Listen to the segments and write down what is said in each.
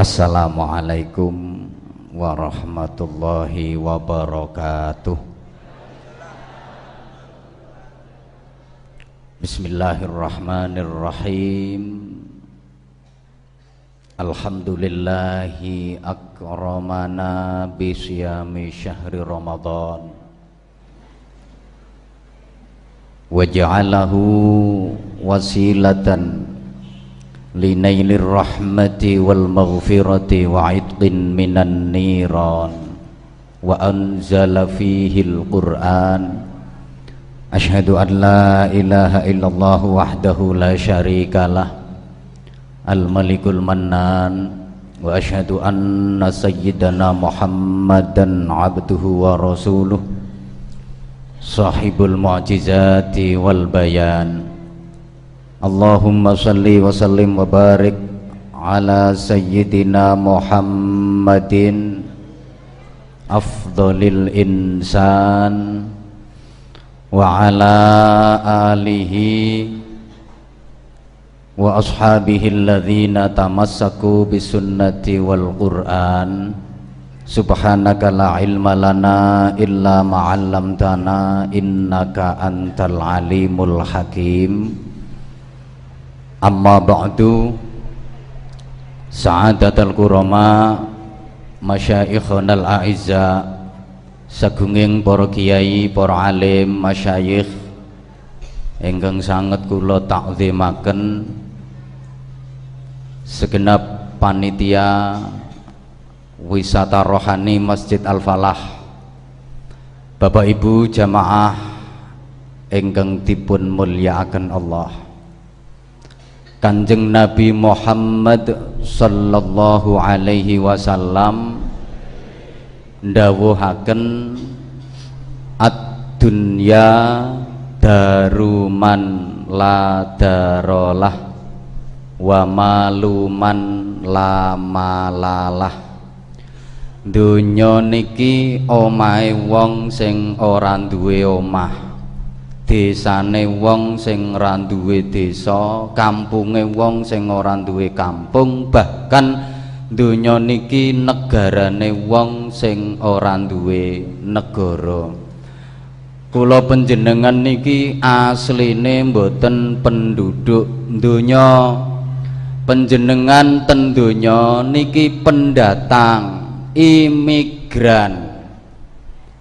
Assalamualaikum warahmatullahi wabarakatuh. Bismillahirrahmanirrahim. Alhamdulillahi akramana bisyami syahri Ramadan. Waja'alahu wasilatan linailir rahmati wal maghfirati minan niran. Wa qur'an Ashhadu an la wahdahu la syarikalah Al-Malikul Mannan. Wa Muhammadan abduhu wa Sahibul mu'jizati wal bayan. اللهم صل وسلم وبارك على سيدنا محمد أفضل الإنسان وعلى آله وأصحابه الذين تمسكوا بالسنة والقرآن. سبحانك لا علم لنا إلا ما علمتنا إنك أنت العليم الحكيم. Amma ba'du. Sa'adatul kurama Masyaikhun al-a'izza Sagunging para kiai, para alim, masyayikh Enggang sangat kula takzimaken Segenap panitia Wisata rohani Masjid Al-Falah. Bapak Ibu jamaah Enggang dipun mulyaaken Allah Kanjeng Nabi Muhammad sallallahu alaihi wasallam ndawuhaken ad-dunya daruman la darolah wa maluman la malalah. Dunya niki omahe wong sing ora duwe omah desane wong sing ora duwe desa, kampunge wong sing ora duwe kampung, bahkan donya niki negarane wong sing ora duwe negara. Kula panjenengan niki asline mboten penduduk donya. Panjenengan ten donya niki pendatang, imigran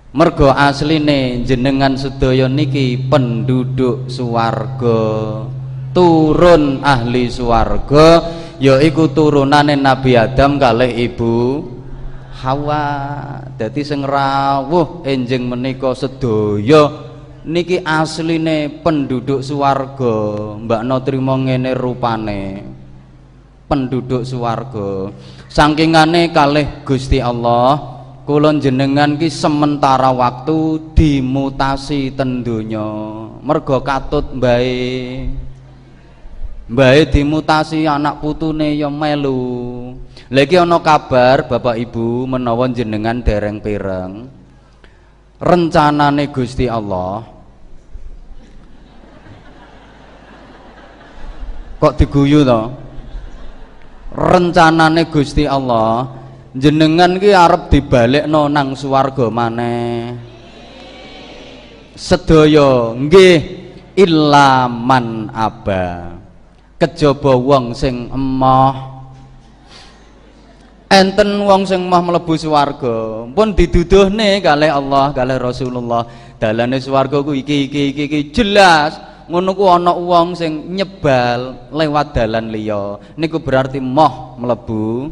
mergo asline jenengan sedaya niki penduduk suwarga turun ahli suwarga yaiku turunane Nabi Adam kalih ibu Hawa. Dadi sing rawuh enjing menika sedaya niki asline penduduk suwarga Mbak No trimo ngene rupane. Penduduk suwarga sangkingane kalih Gusti Allah kulon jenengan ki sementara waktu dimutasi tendunya mergo katut mbae. Mbae dimutasi anak putune ya melu. Lagi ana kabar Bapak Ibu menawa jenengan dereng pireng rencanane Gusti Allah kok diguyu to? Rencanane Gusti Allah jenengan ki arep dibalekno nang swarga maneh. Sedaya nggih illa man aba. Kejaba wong sing emoh. Enten wong sing emoh mlebu swarga. Pun diduduhne kalih Allah kalih Rasulullah. Dalane swarga ku iki iki iki, iki. jelas ngono ku ana wong sing nyebal lewat dalan liya. Niku berarti moh mlebu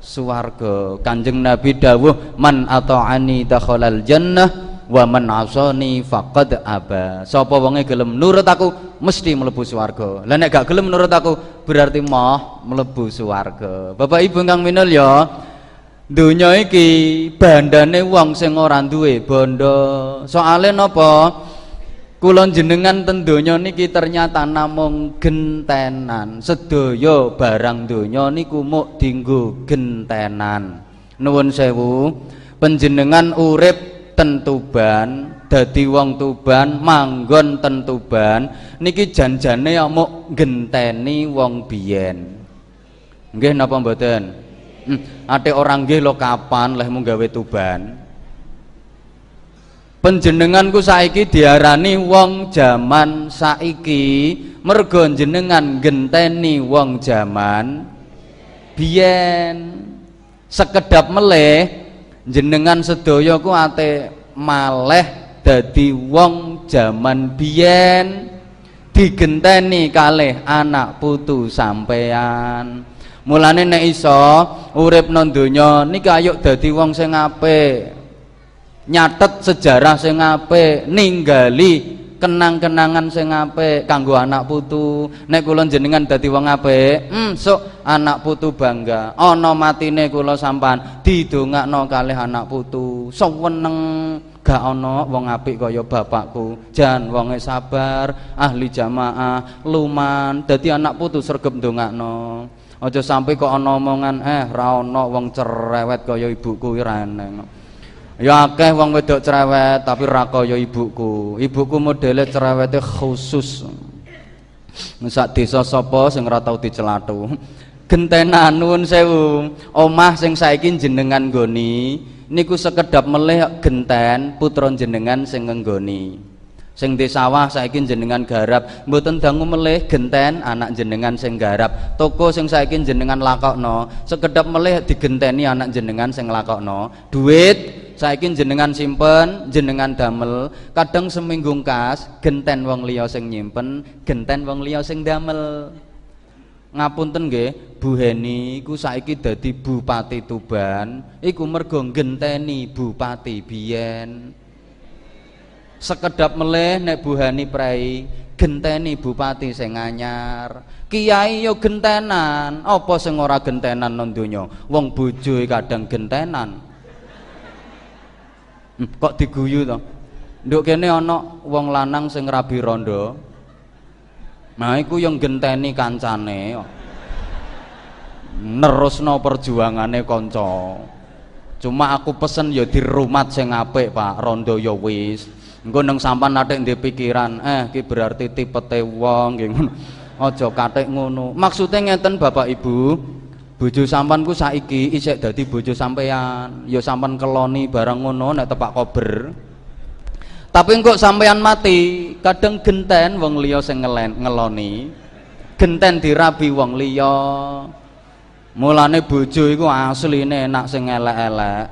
suwarga. Kanjeng nabi dawuh man ata'ani dakhalal jannah wa man asani faqad aba. Sapa wonge gelem nurut aku mesti mlebu swarga lah nek gak gelem nurut aku berarti moh mlebu swarga Bapak Ibu kang minul ya dunya iki bandane wong sing ora duwe bondo. Soale napa Kulon jenengan tendonya niki ternyata namung gentenan. Sedaya barang donya niku muk dinggo gentenan. Nuwun sewu penjenengan urip tentuban dadi wong tuban manggon tentuban niki janjane ya muk genteni wong biyen. Nggih napa mboten? Hmm, ate orang nggih lo kapan leh mung gawe tuban Penjenenganku saiki diarani wong jaman saiki. Mergo jenengan genteni wong jaman. Biyen. Sekedap meleh jenengan sedaya ku ate maleh dadi wong jaman biyen. Digenteni kalih anak putu sampean mulane nek iso urip nang donya niki ayo dadi wong sing apik nyatet sejarah sing apik ninggali kenang-kenangan sing apik kanggo anak putu. Nek kula jenengan dadi wong apik hmm sok anak putu bangga. Ana matine kula sampan didongakno kalih anak putu. Seweneng gak ana wong apik kaya bapakku. Jan wonge sabar ahli jamaah luman dadi anak putu sregep ndongakno. Aja sampai kok ana omongan eh ra ana wong cerewet kaya ibuku ora eneng Ya akeh wong wedok cerewet tapi ra kaya ibuku. Ibuku modele cerewete khusus. Sak desa sapa sing ora tau dicelathu. Gentenan nuwun sewu. Omah sing saiki jenengan nggoni niku sekedap melih genten putra jenengan sing nggoni sing di sawah saiki jenengan garap mboten dangu melih genten anak jenengan sing garap toko sing saiki jenengan lakokno sekedap melih digenteni anak jenengan sing lakokno duit saiki jenengan simpen jenengan damel. Kadang seminggu kas genten wong liya sing nyimpen genten wong liya sing damel. Ngapunten nggih Bu Heni iku saiki dadi bupati Tuban. Iku mergo genteni bupati biyen. Sekedap meleh nek buhani prai genteni bupati sing anyar. Kiai yo gentenan apa sing ora gentenan nang donya? Wong bojo kadang gentenan kok diguyu to? Nduk kene ana wong lanang sing rabi rondo. Nah iku yang genteni kancane. Nerusno perjuangane kanca. Cuma aku pesen ya dirumat sing apik Pak. Rondo ya wis. Engko nang sampean natik ndek pikiran eh ki berarti tipete wong nggih ngono. Aja katik ngono. Maksudnya ngeten Bapak Ibu bojo sampean ku saiki isik dadi bojo sampean ya sampean keloni barang ngono nek tepak kober. Tapi kok sampean mati kadang genten wong liya sing ngeloni. Genten dirabi wong liya. Mulane bojo iku asline enak sing elek-elek.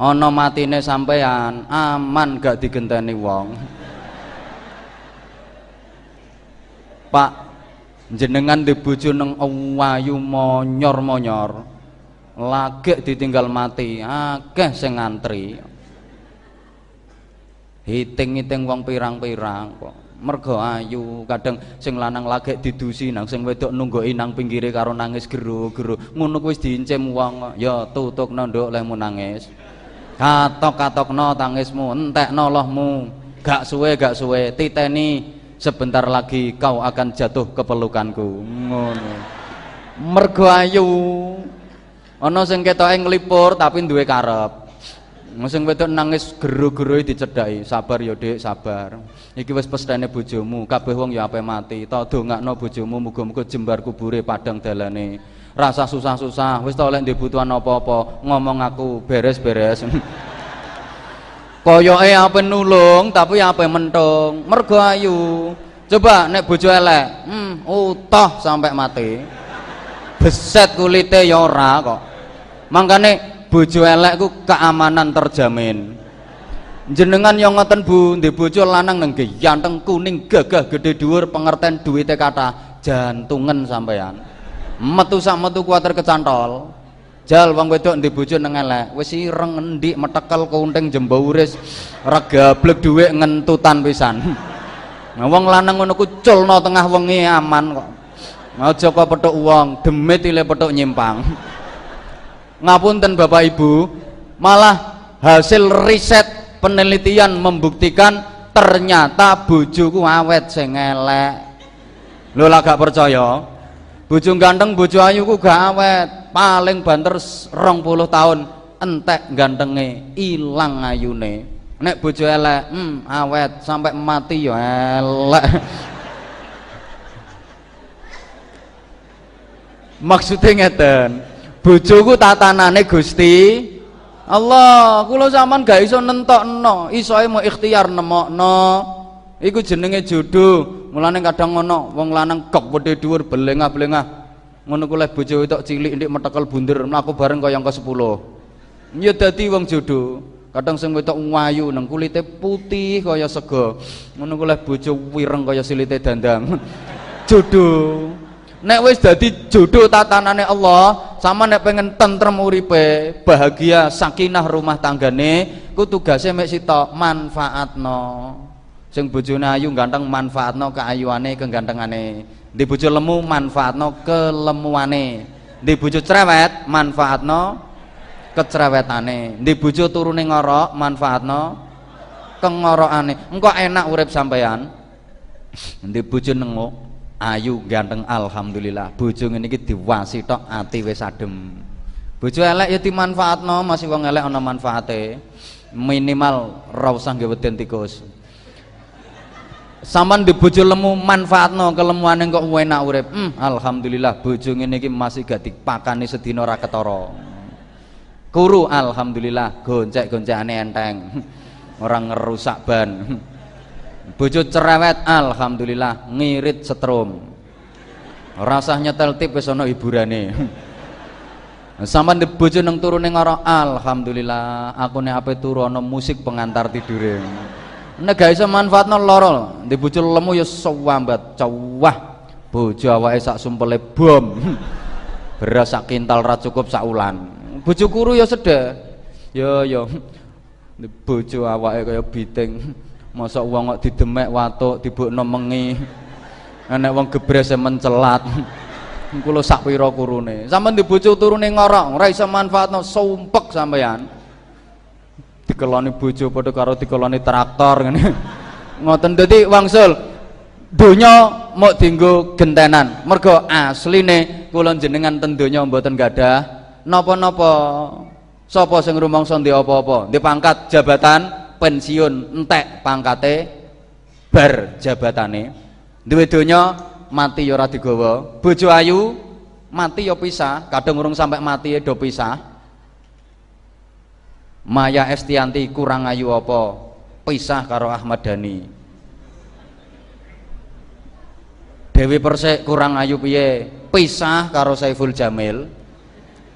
Ana matine sampean aman gak digenteni wong. Pak jenengan di bojo nang wayu monyor-monyor lagi ditinggal mati. Akeh sing ngantri. Hiting-hiting wong pirang-pirang kok. Mergo ayu kadang sing lanang lagi didusi nang sing wedok nungguin nang pinggire karo nangis geru-geru ngono wis diincem wong ya tutukno nduk lemu nangis. Katok-katokno tangismu entekno lohmu. Gak suwe gak suwe. Titeni sebentar lagi kau akan jatuh ke pelukanku. Ngono. Mergo ayu. Ana sing nglipur tapi duwe karep. Sing wedok nangis geru-geru dicedhaki. Sabar ya Dik sabar. Iki wis pestene bojomu. Kabeh wong ya ape mati. Ta dongakno bojomu muga-muga jembar kubure padang dalane. Rasa susah-susah. Wis tau lek butuhan apa-apa ngomong aku beres-beres koyoke apa nulung tapi apa mentung? Mergo ayu. Coba nek bojo elek hmm utuh sampai mati. Beset kulite ya ora kok. Mangkane bojo elek ku keamanan terjamin. Jenengan yang ngoten Bu ndek bojo lanang nang ganteng kuning gagah gede dhuwur pengertian duwite kata jantungan sampean metu sak metu kuatir kecantol jal wong wedok ndek bojo nang elek. Wis ireng endik metekel kunting jembauris regablek dhuwit ngentutan pisan. Nah wong lanang ngono ku culno tengah wengi aman kok. Aja kok petuk wong demit ile petuk nyimpang. Ngapunten Bapak Ibu. Malah hasil riset penelitian membuktikan ternyata bojoku awet sing elek. Lho lah gak percaya. Bojo ganteng bojo ayu ku gak awet paling banter rong puluh tahun entek gantenge ilang ayune. Nek bojo elek hmm, awet sampai mati ya elek. Maksudnya ngeten bojoku tatanane Gusti Allah kula zaman gak iso nentokno isoe mau ikhtiar nemokno. Iku jenenge jodoh mulane kadang ngono wong lanang kok wedhe dhuwur belengah-belengah ngono ku lek bojo tok cilik ndik metekel bunder mlaku bareng kaya yang ke-10 ya dadi wong jodoh. Kadang sing wetok wayu nang kulite putih kaya sego ngono ku bojo wireng kaya silite dandang. Jodoh. Nek wis dadi jodoh tatanane Allah sama nek pengen tentrem uripe bahagia sakinah rumah tanggane ku tugase mek sitok manfaatno. Sing bojone ayu ganteng manfaatno keayuane kegantengane di bojo lemu manfaatno kelemuane. Di bojo cerewet manfaatno kecerewetane di bojo turune ngorok manfaatno kengorokane. Engko enak urip sampean di bojo nengok ayu ganteng alhamdulillah. Bojo ngene iki diwasi tok ati wis adem. Bojo elek ya dimanfaatno masih wong elek ana manfaate. Minimal ra usah nggawe tikus Saman di bojo lemu manfaatno kelemuane kok enak urip. Hmm, alhamdulillah bojo ngene iki masih gak dipakani sedina ora ketara. Kuru alhamdulillah goncek-goncekane enteng. Orang ngerusak ban. Bojo cerewet alhamdulillah ngirit setrum. Rasah nyetel tip wis ana hiburane. Di bojo nang turune ngara alhamdulillah aku nek ape turu ana musik pengantar tidure nek gak iso manfaatno lara di bojo lemu ya sewambat cawah. Bojo awake sak sumpele bom. Beras sak kintal ra cukup sak ulan bojo kuru ya ya ya di bojo awake kaya biting. Masa wong kok didemek watuk dibukno mengi. Nek wong gebres mencelat. Kula sak pira kurune. Sampean di bojo turune ngorok ora iso manfaatno sumpek sampean dikeloni bojo padha karo dikeloni traktor ngene. Ngoten dadi wangsul donya mau dienggo gentenan. Mergo asline kula jenengan ten donya mboten gadah napa-napa sapa sing rumangsa ndek apa-apa. Ndek pangkat jabatan pensiun entek pangkate bar jabatane. Duwe donya mati ya ora digawa. Bojo ayu mati ya pisah. Kadang urung sampai mati ya do pisah Maya Estianti kurang ayu apa? Pisah karo Ahmad Dhani. Dewi Persik kurang ayu piye? Pisah karo Saiful Jamil.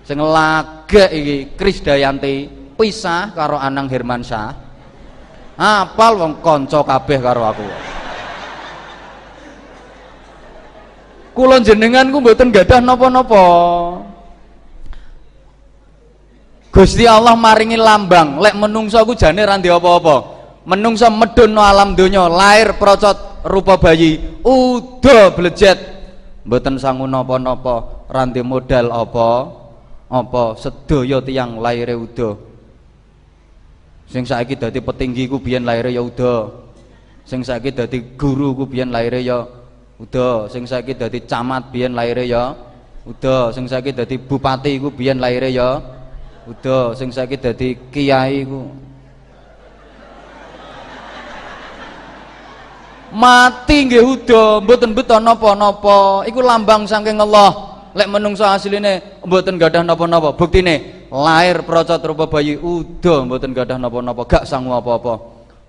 Sing lagek iki Krisdayanti pisah karo Anang Hermansyah apal wong kanca kabeh karo aku. Kula jenengan ku mboten gadah napa-napa Gusti Allah maringi lambang. Lek menungso aku jane ra apa-apa. Menungso medun no alam donya lahir procot rupa bayi udah blejet. Mboten sangu napa-napa ranti modal apa? Apa sedaya tiyang lahire udah sing saiki dadi petinggi ku biyen lahire ya udah sing saiki dadi guru ku biyen lahire ya udah sing saiki dadi camat biyen lahire ya udah sing saiki dadi bupati ku biyen lahire ya udah sing saiki dadi kiai ku. Mati nggih udah mboten beton napa-napa. Iku lambang saking Allah. Lek menungso asline mboten gadah napa-napa. Buktine lahir procot rupa bayi udah mboten gadah napa-napa. Gak sangu apa-apa.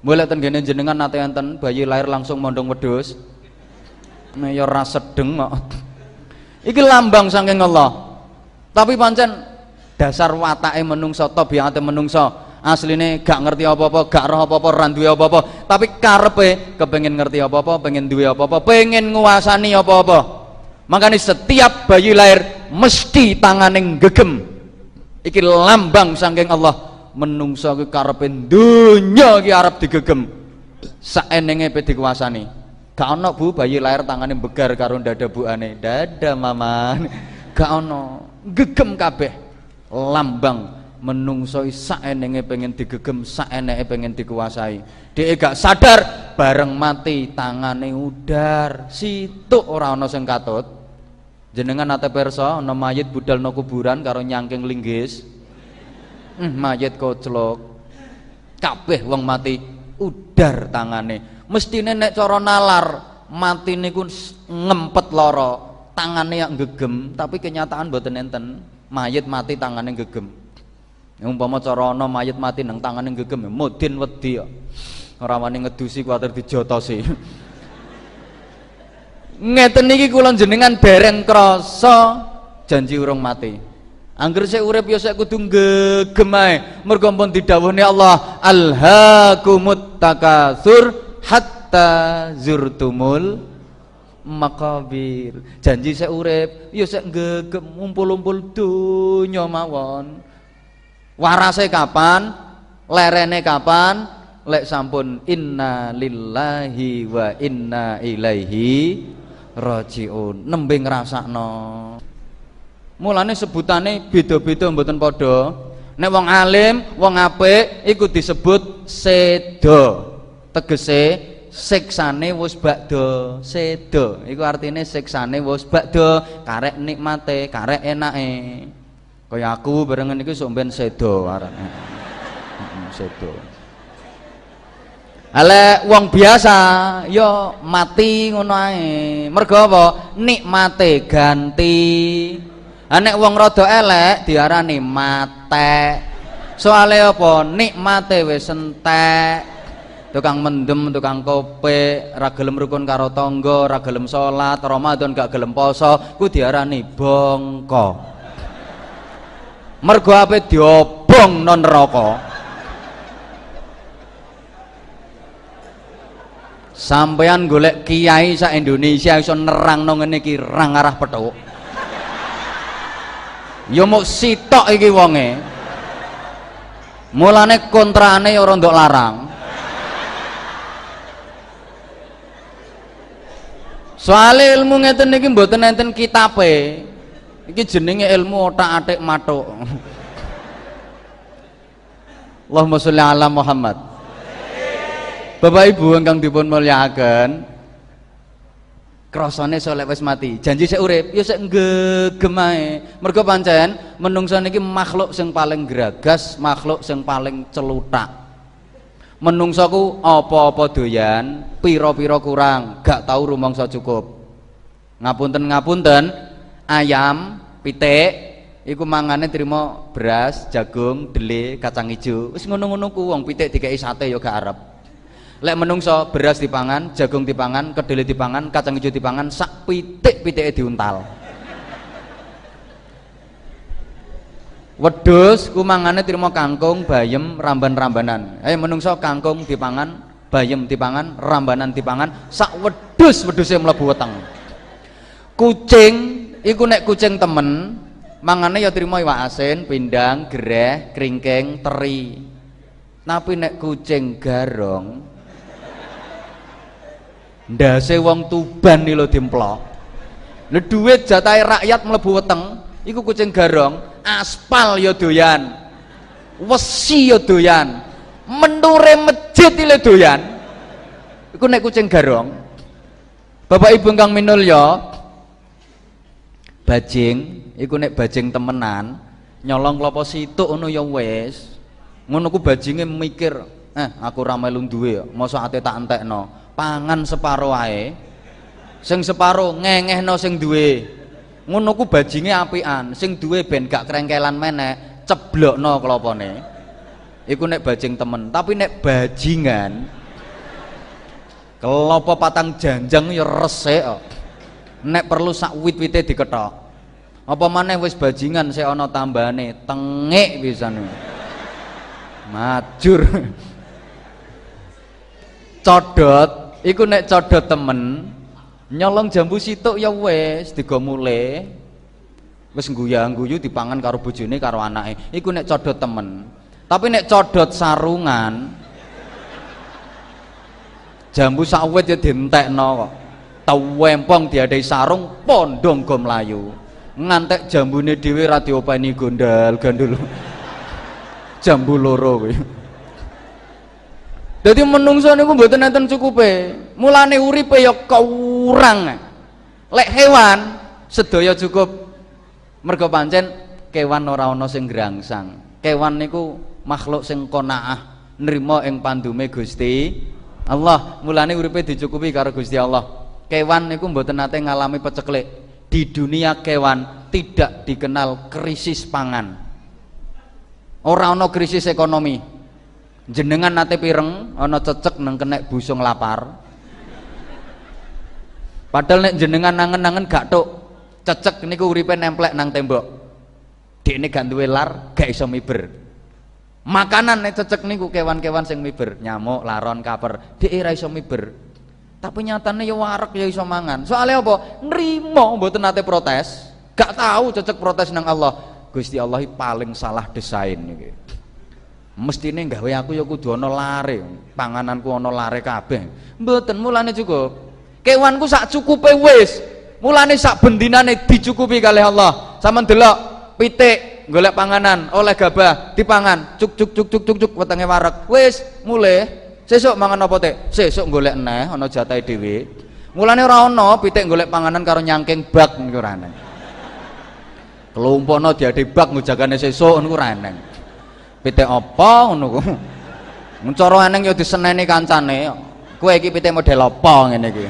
Boleh ten gene jenengan nate enten bayi lahir langsung mondong wedhus. Nah ya ora sedeng kok. Iki lambang saking Allah. Tapi pancen dasar watake menungso tabiate menungso. Asline gak ngerti apa-apa gak roh apa-apa ora duwe apa-apa. Tapi karepe kepengin ngerti apa-apa pengen duwe apa-apa pengen nguasani apa-apa. Makanya setiap bayi lahir mesti tanganing gegem iki lambang saking Allah. Menungso ki karepe donya ki arep digegem. Saenenge pe dikuasani. Gak ono Bu bayi lahir tangane begar karo dada buane dada mama gak ono. Gegem kabeh lambang menungsoi saenenge pengen digegem saeneke pengen dikuasai. Dia gak sadar bareng mati tangane udar. Situ orang ana sing katut. Jenengan ate perso ana mayit budal no kuburan karo nyangking linggis. Hmm, mayit koclok. Kabeh wong mati udar tangane. Mesti nek cara nalar mati niku ngempet loro tangane yang gegem tapi kenyataan boten enten mayit mati tangane gegem umpama cara ana mayit mati nang tangane gegem mudin wedi kok ora wani ngedusi kuwatir dijotosi. Ngeten iki kula jenengan dereng krasa janji urung mati. Angger sik urip ya sik kudu gegem ae. Mergo pun didhawuhne Allah, "Alhaakumut takatsur hatta zurtumul makabir." Janji sik urip ya sik gegem ngumpul-umpul donya mawon. Warase kapan? Lerene kapan? Lek sampun inna lillahi wa inna ilaihi rajiun. Nembe ngrasakno. Mulane sebutane beda-beda mboten padha. Nek wong alim, wong apik iku disebut sedo. Tegese siksane wis bakdo, sedo. Iku artine siksane wis bakdo, karek nikmate, karek enake. Kaya aku barengan iku sok ben sedo arane. sedo. Ale wong biasa yo mati ngono ae. Mergo apa? Nikmate ganti. Nek wong rada elek diarani mate. Soale apa? Nikmate wis entek. Tukang mendem, tukang kope, ra gelem rukun karo tangga, ra gelem salat, Ramadan gak gelem poso, ku diarani bongko. Mergo ape diobong non neraka. Sampean golek kiai sak Indonesia iso nerangno ngene iki rang arah petuk ya mau sitok iki wonge mulane kontrane ora ndok larang soalnya ilmu ngeten iki mboten enten kitabe. Iki jenenge ilmu otak-atik matuk. Allahumma sholli ala Muhammad. Bapak Ibu ingkang dipun mulyakaken krasane soleh wis mati. Janji sik urip ya sik gegem ae. Mergo pancen menungso niki makhluk sing paling geragas makhluk sing paling celutak menungso ku apa-apa doyan pira-pira kurang gak tau rumangsa cukup. Ngapunten ngapunten ayam pitik iku mangane trimo beras jagung dele kacang ijo wis ngono-ngono ku wong pitik dikeki sate ya gak arep. Lek menungso beras dipangan jagung dipangan kedelai dipangan kacang hijau dipangan sak pitik pitike diuntal wedus kumangane terima kangkung bayem ramban-rambanan. Ayo menungso kangkung dipangan bayem dipangan rambanan dipangan sak wedus wedusnya mlebu weteng. Kucing iku nek kucing temen mangane ya terima iwak asin pindang gereh kringking teri. Tapi nek kucing garong ndase wong Tuban iki lho dimplok lho jatahe rakyat mlebu weteng iku kucing garong aspal ya doyan wesi ya doyan menure masjid ile doyan. Iku nek kucing garong Bapak Ibu kang minulya bajing iku nek bajing temenan nyolong klopo situk ngono ya wis ngono ku bajinge mikir eh aku ra melu duwe mosok ate tak entekno pangan separo ae sing separo ngengehno sing duwe ngono ku bajinge apian. Sing duwe ben gak krengkelan meneh ceblokno klopone iku nek bajing temen. Tapi nek bajingan kelopo patang janjang ya resik kok nek perlu sak wit-wite diketok. Apa maneh wis bajingan sik ana tambane tengik pisan. Majur. Codot. Iku nek codot temen nyolong jambu situk ya wis digo mule. Wis guyu dipangan karo bojone karo anake. Iku nek codot temen. Tapi nek codot sarungan jambu sawit ya dientekno kok. Tawempong diadai sarung pondong go mlayu. Ngantek jambune dhewe ra diopeni gondal gandul jambu loro kuwi jadi menungso niku mboten enten cukupe. Mulane uripe ya kurang. Lek hewan sedaya cukup. Mergo pancen kewan ora ana sing grangsang. Kewan niku makhluk sing qanaah nrimo ing pandume Gusti Allah. Mulane uripe dicukupi karo Gusti Allah. Kewan niku mboten nate ngalami peceklik. Di dunia kewan tidak dikenal krisis pangan orang ana krisis ekonomi jenengan nate pireng ana cecek nang kenek busung lapar. Padahal nek jenengan nangen-nangen gak tok cecek niku uripe nemplek nang tembok. Ini gak duwe lar gak iso miber. Makanan nek cecek niku kewan-kewan sing miber nyamuk laron kaper dhek ora iso miber. Tapi nyatane ya warak ya iso mangan. Soalnya apa? Nrimo mboten nate protes. Gak tahu cecek protes nang Allah. Gusti Allah paling salah desain iki mestine gawe aku ya kudu ana lare pangananku ana lare kabeh. Mboten mulane cukup. Kewanku sak cukupe wis. Mulane sak bendinane dicukupi kali Allah. Sama delok pitik golek panganan oleh gabah dipangan. Cuk cuk cuk cuk cuk cuk wetenge warek wis mulai sesuk mangan apa teh sesuk golek neh ana jatahe dhewe. Mulane ora ana pitik golek panganan karo nyangking bak niku ora ana kelumpono diade bak ngujagane sesuk niku ora pitik apa ngono ku? Cara eneng ya diseneni kancane. Kowe iki pitik model apa ngene iki?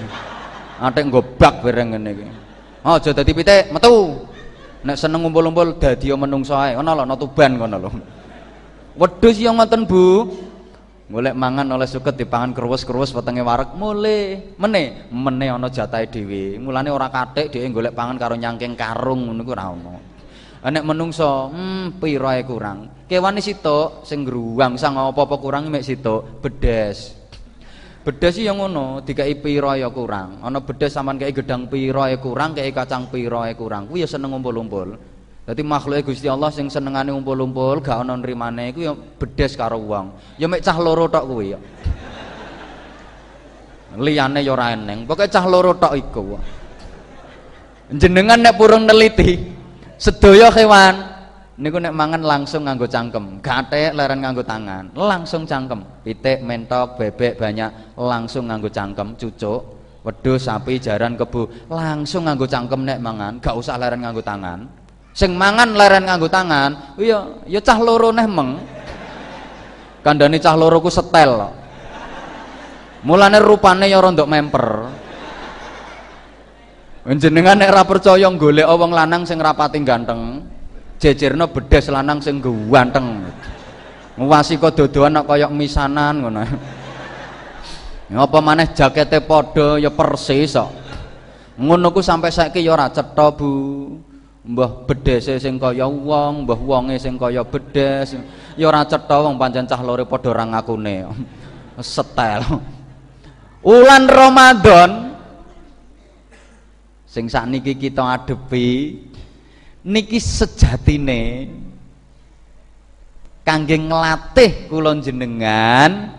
Atik nggo bak bareng ngene iki. Aja dadi pitik metu. Nek seneng ngumpul-ngumpul dadi menungso ae. Ana lho tuban ngono lho. Wedhus yo ngoten Bu. Golek mangan oleh suket dipangan kerus-kerus wetenge wareg. Mule mene. Mene ana jatahe dhewe. Mulane ora kathik dhewe golek pangan karo nyangking karung ngono ku ora nek menungso hmm pira kurang? Kewane sitok sing ngruwang sang apa-apa kurang mek sitok bedes. Bedes yang ngono dikai pira ya kurang. Ana bedes sampean kei gedang pira ya kurang kei kacang pira ya kurang. Kuwi ya seneng ngumpul-umpul. Dadi makhluke Gusti Allah sing senengane ngumpul-umpul gak ana nrimane iku ya bedes karo wong. Ya mek cah loro tok kuwi ya liyane ya ora eneng. Pokoke cah loro tok iku. Jenengan nek purung neliti sedaya kewan. Niku nek mangan langsung nganggo cangkem. Gatek leren nganggo tangan. Langsung cangkem. Pitik mentok bebek banyak langsung nganggo cangkem. Cucuk wedhus sapi jaran kebu. Langsung nganggo cangkem nek mangan. Gak usah leren nganggo tangan. Sing mangan leren nganggo tangan iya ya cah loro neh meng. Kandhane cah loro ku setel. Mulane rupane ya rondok memper jenengan nek ora percaya golek wong lanang sing rapati ganteng jejerno bedes lanang sing ganteng. Nguwasi kok dodoan kok kaya misanan ngono. Apa maneh jakete padha ya persis kok. Ngono ku sampai saiki ya ora cetha Bu. Mbah bedese sing kaya wong mbah wonge sing kaya bedes. Ya ora cetha wong pancen cah lore padha ora ngakune. Setel. Ulan Ramadan sing sakniki kita adepi niki sejatine kangge nglatih kula jenengan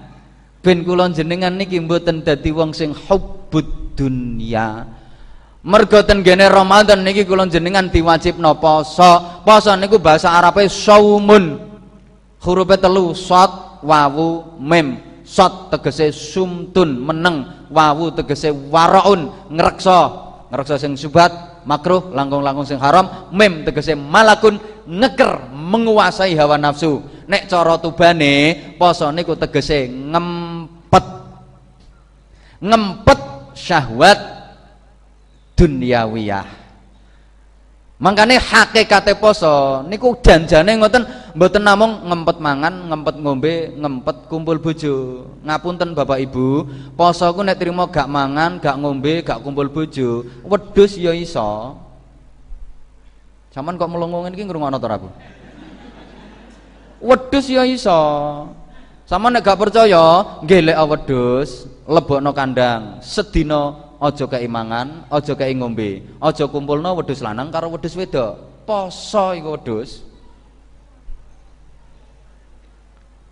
ben kula jenengan niki mboten dadi wong sing hubbud dunya. Mergo ten gene Ramadan niki kula jenengan diwajibno poso poso niku bahasa Arabe saumun hurufe telu sot wawu mim. Sot tegese sumtun meneng. Wawu tegese waraun ngreksa ngerasa sing subat makruh langkung-langkung sing haram mem tegese malakun ngeker menguasai hawa nafsu. Nek cara tubane poso niku tegese ngempet. Ngempet syahwat dunyawiyah Makanya hakikate poso niku janjane ngoten mboten namung ngempet mangan, ngempet ngombe, ngempet kumpul bojo. Ngapunten Bapak Ibu, poso ku nek trimo gak mangan, gak ngombe, gak kumpul bojo, wedhus ya iso. Saman kok melongo ngene iki ngrungokno to Bu? Wedhus ya iso. Sama nek gak percaya, ngelek wedhus, lebokno kandang, sedina Ojo keimangan, ojo kei ngombe, aja kumpulno wedhus lanang karo wedhus wedok. Poso iku wedhus.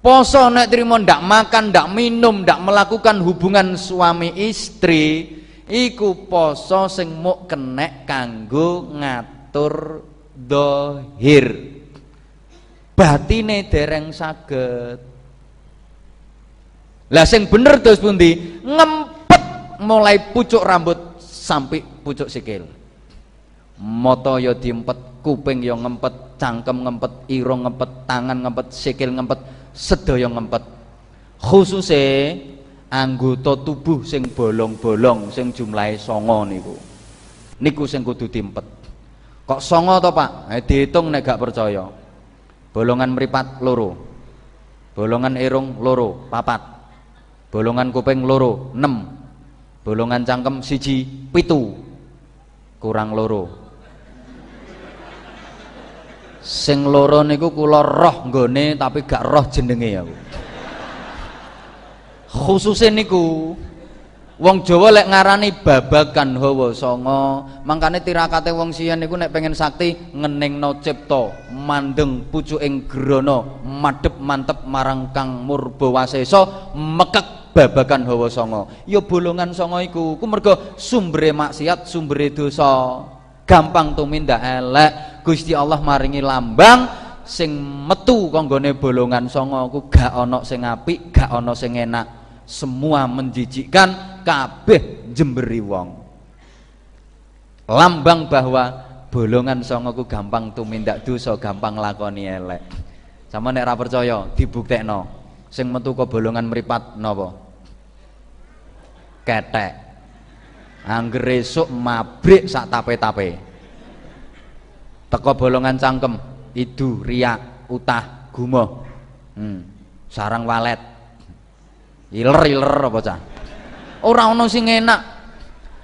Poso nek trimo ndak makan, ndak minum, ndak melakukan hubungan suami istri, iku poso sing muk kenek kanggo ngatur dohir. Batine dereng saged. Lah sing bener terus pundi? Ngem mulai pucuk rambut sampai pucuk sikil moto yo diempet kuping yo ngempet cangkem ngempet irung ngempet tangan ngempet sikil ngempet sedaya ngempet khususnya anggota tubuh sing bolong-bolong sing jumlahe songo niku niku sing kudu diempet Kok songo to, Pak? Eh dihitung nek gak percaya. Bolongan meripat loro. Bolongan irung loro, papat. Bolongan kuping loro, 6. Bolongan cangkem siji, pitu. Kurang loro. Sing loro niku kula roh nggone tapi gak roh jenenge aku. Khususnya niku Wong Jawa lek ngarani babagan hawa sanga, mangkane tirakate wong sian niku nek pengen sakti ngeningno cipta, mandeng pucuking grana, madhep mantep marang Kang Murbawasesa, mekek babagan hawa sanga. Ya bolongan sanga iku, ku mergo sumbere maksiat, sumbere dosa. Gampang tumindak elek, Gusti Allah maringi lambang sing metu kanggone bolongan sanga. Ku gak ana sing apik, gak ana sing enak. Semua menjijikkan kabeh jemberi wong. Lambang bahwa bolongan songoku gampang tumindak dosa gampang lakoni elek. Sama nek ra percaya dibuktekno. Sing metu ke bolongan meripat napa ketek. Angger esuk mabrik sak tape-tape. Teko bolongan cangkem idu riak utah gumoh. Hmm. sarang walet. Iler-iler apa cah ora ana sing enak.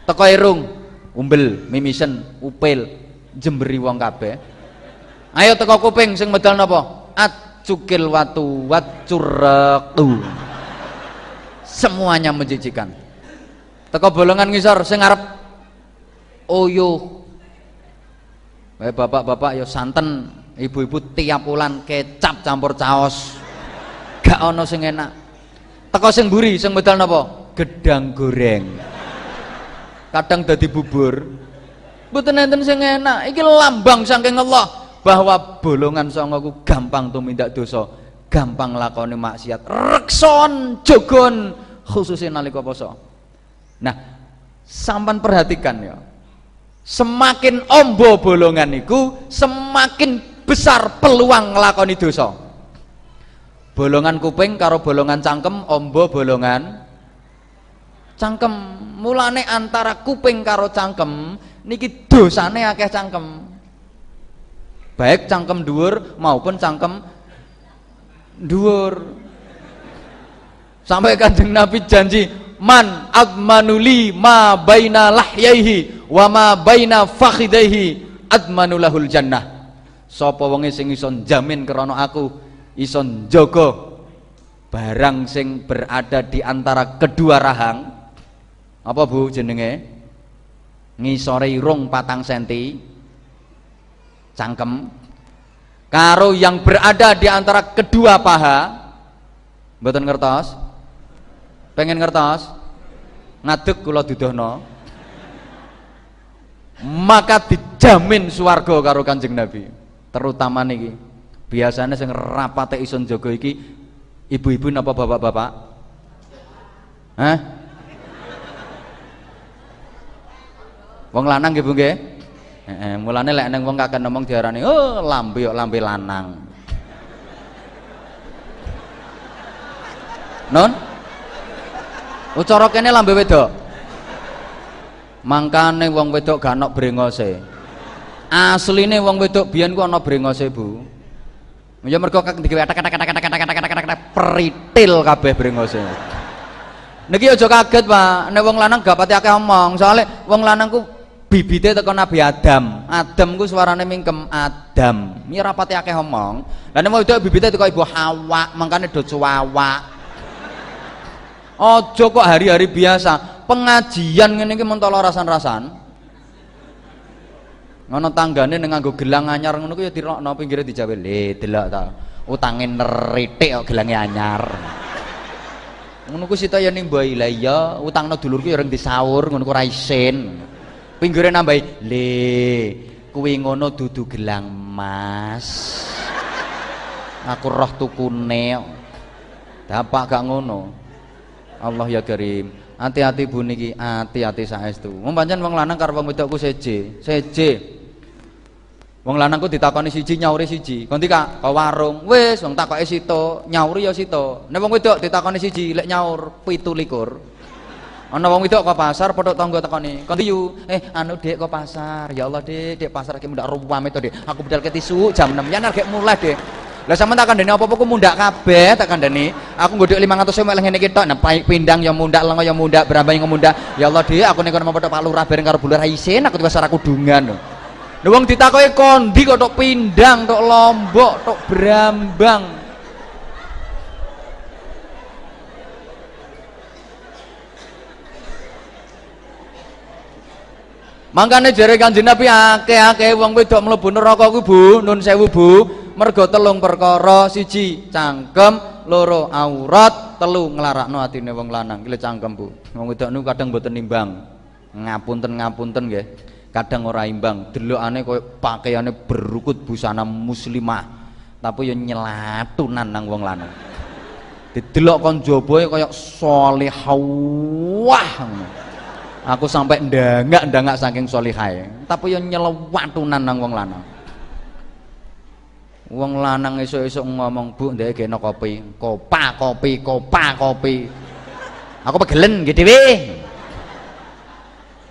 Teko irung umbel mimisen upil jemberi wong kabeh. Ayo teko kuping sing medal napa? Acukil watu wacuratu semuanya menjijikan teko bolongan ngisor sing ngarep oyo Eh bapak-bapak ya santen, ibu-ibu tiap bulan kecap campur caos. Gak ono sing enak. Teko sing mburi sing medal napa? Gedang goreng. Kadang dadi bubur. Mboten enten sing enak. Iki lambang saking Allah. Bahwa bolongan songo ku gampang tumindak dosa gampang lakoni maksiat. Rekson jogon khususnya nalika poso nah sampan perhatikan ya. Semakin ombo bolongan itu semakin besar peluang ngelakoni dosa. Bolongan kuping karo bolongan cangkem ombo bolongan cangkem. Mulane antara kuping karo cangkem niki dosane akeh cangkem. Baik cangkem dhuwur maupun cangkem dhuwur. Sampai kanjeng Nabi janji man admanuli ma baina lahyaihi wa ma baina fakhidaihi admanulahul jannah. Sapa wonge sing iso jamin krana aku? Ison jogo barang sing berada di antara kedua rahang. Apa bu jenenge? Ngisore irung patang senti. Cangkem. Karo yang berada di antara kedua paha. Mboten ngertos pengen ngertos ngadeg kula dudohno maka dijamin swarga karo Kanjeng Nabi terutama niki biasanya sing rapate ison jogo iki ibu-ibu napa bapak-bapak Hah? Wong lanang nggih Bu nggih? Heeh, mulane lek nang wong kakek ngomong diarani, "Oh, lambe kok lambe lanang." Non? Ucara kene lambe wedok. Mangkane wong wedok gak ana brengose. Asline wong wedok biyen ku ana brengose, Bu. Ya mergo digawe atak-atak peritil kabeh brengose. Niki aja kaget, Pak. Nek wong lanang gak pati akeh omong, soalnya wong lanang ku bibite teko Nabi Adam. Adam ku suarane mingkem Adam. Mi ora pati akeh omong. Lah nek wedok bibite teko Ibu Hawa, mangkane do cuwawa. Aja kok hari-hari biasa. Pengajian ngene iki mentolo rasan-rasan. Ngono tanggane ning nganggo gelang anyar ngono ku ya dirokno pinggire dijawe le delok ta utange neritik kok gelange anyar. Ngono ku sita ya ning la iya utangno dulurku ya ring disaur ngono ku ra isin. Pinggire nambahi le kuwi ngono dudu gelang mas. Aku roh tukune dapak gak ngono Allah ya karim. Hati-hati bu niki. Hati-hati saestu. Wong pancen wong lanang karo wong wedok ku seje. Seje. Wong lanang ku ditakoni siji nyauri siji. Kon Kak, ke warung. Wis wong takoke sito, nyauri ya sito. Nek wong wedok ditakoni siji lek nyaur 17. ana wong wedok kok pasar padha tangga tekoni kondi yu. Eh anu dek kok pasar. Ya Allah dek dek pasar ki mundak ruwam itu dek aku bedal ke tisu jam 6 ya nek mulai dek lah sampean tak kandhani apa-apa ku mundak kabeh tak kandhani. Aku nggodhok 500 ewu ngene iki tok nah pindang ya mundak lengo ya mundak berambang ya mundak. Ya Allah dek aku nek kono Pak Lurah bareng karo bular isin aku tiba aku dungan Lha wong ditakoki kondi kok tok pindang tok lombok tok berambang Mangkane jare Kanjeng Nabi akeh-akeh wong wedok mlebu neraka ku Bu, nun sewu Bu, mergo telung perkara, siji cangkem, loro aurat, telu nglarakno atine wong lanang. Iki cangkem Bu. Wong wedok niku kadang mboten nimbang. Ngapunten-ngapunten nggih. Kadang ora imbang, delokane koyo pakaiane berukut busana muslimah. Tapi yo nyelatunan nang wong lanang. Didelok kon jabae koyo salihah aku sampai ndangak ndangak saking solihai tapi yang nyelewatunan nang wong lanang wong lanang esuk-esuk ngomong bu ndek geno kopi. Kopa kopi kopa kopi. Aku pegelen gitu dhewe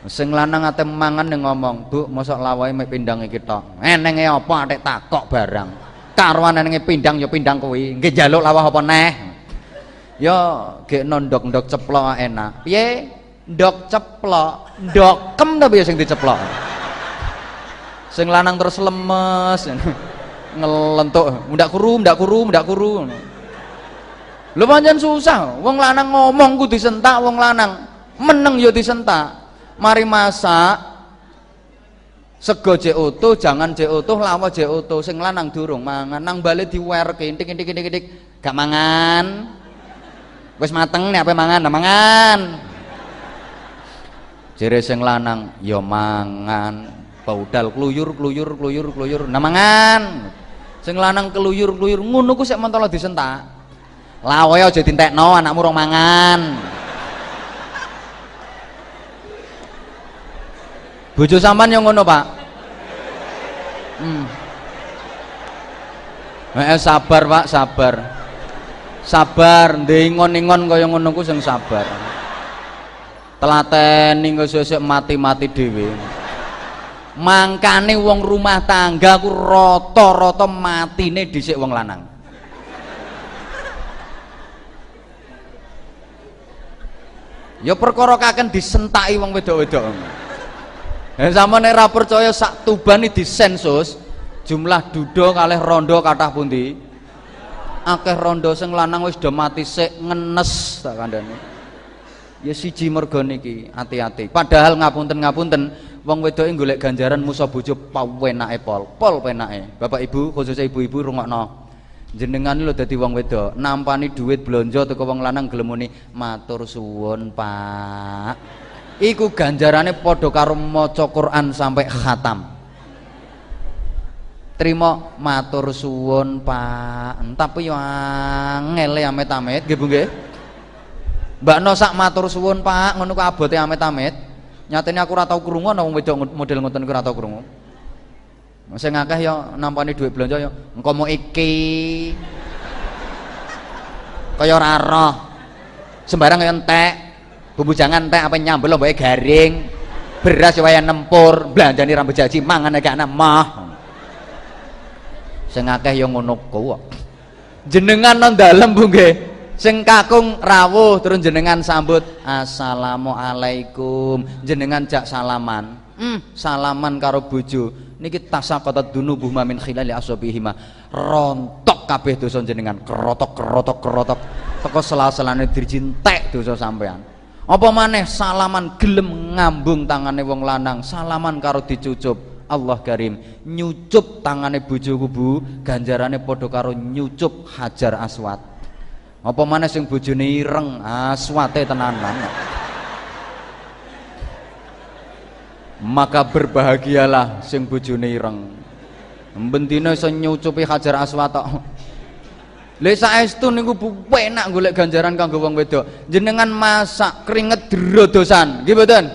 sing lanang ate mangan ning ngomong bu mosok lawahe mek pindang iki tok enenge apa atik takok barang? Karuan enenge pindang ya pindang kuwi. Nggih njaluk lawah apa neh? Ya gek ndok-ndok ceplok enak. Piye? Ndok ceplok. Ndokem tapi ya sing diceplok? Sing lanang terus lemes ngelentuk ndak kuru ndak kuru ndak kuru. Lu pancen susah. Wong lanang ngomong ku disentak wong lanang meneng yo disentak. Mari masak. Sego jek utuh jangan jek utuh lawa jek utuh. Sing lanang durung mangan nang bali diwerke intik intik intik intik gak mangan. Wis mateng nek apa mangan nah mangan. Jere sing lanang ya mangan. Paudal kluyur kluyur kluyur kluyur namangan sing lanang keluyur kluyur ngono ku sik mentolo disentak. Lawe aja dintekno anakmu rong mangan. Bojo sampean yang ngono pak. Hmm. Eh, sabar pak sabar. Sabar ndengon-ingon kaya ngono ku sabar. Telateni sesuk mati-mati dhewe mangkane wong rumah tangga ku rata-rata matine dhisik wong lanang. Ya perkara kaken disentaki wong wedok-wedok. Eh sama nek ra percaya sak tuban disensus jumlah dudo kalih rondo kathah pundi? Akeh rondo sing lanang wis do mati sik ngenes tak kandhane ya siji mergo niki hati-hati. Padahal ngapunten-ngapunten wong wedoke golek ganjaran musa bojo pawenake pol pol penake. Bapak Ibu khususnya ibu-ibu rungokno. Jenengan lho dadi wong wedok nampani duit blonjo teko wong lanang gelem matur suwun Pak. Iku ganjarane padha karo maca Quran sampai khatam. Terima matur suwun Pak. Tapi yo angel ya amit-amit nggih Bu nggih. Mbak No sak matur suwun Pak, ngono ku abote amit-amit. Nyatane aku ora tau krungu ana wong model ngoten ku ora tau krungu. Sing akeh ya nampani dhuwit belanja ya engko mau iki. Kaya ora roh. Sembarang ya entek. Bumbu jangan entek apa nyambel mbake garing. Beras ya waya nempur, belanjani rambut jaji mangan gak ana mah. Sing akeh ya ngono ku. Jenengan nang dalem Bu nggih sing kakung rawuh terus jenengan sambut assalamualaikum. Jenengan jak salaman. Hmm, salaman karo bojo. Niki tasaqatat dunubuh min khilali asabihima rontok kabeh dosa jenengan. Kerotok kerotok kerotok. Teko sela-selane dirjintek dosa sampean. Apa maneh salaman gelem ngambung tangane wong lanang. Salaman karo dicucup. Allah Karim nyucup tangane bojoku Bu. Ganjarane padha karo nyucup Hajar Aswad apa mana sing bojone ireng aswate tenanan maka berbahagialah sing bojone ireng bentine iso nyucupi hajar aswat tok Lha saestu niku enak golek ganjaran kanggo wong wedok. Jenengan masak keringet drodosan, nggih mboten?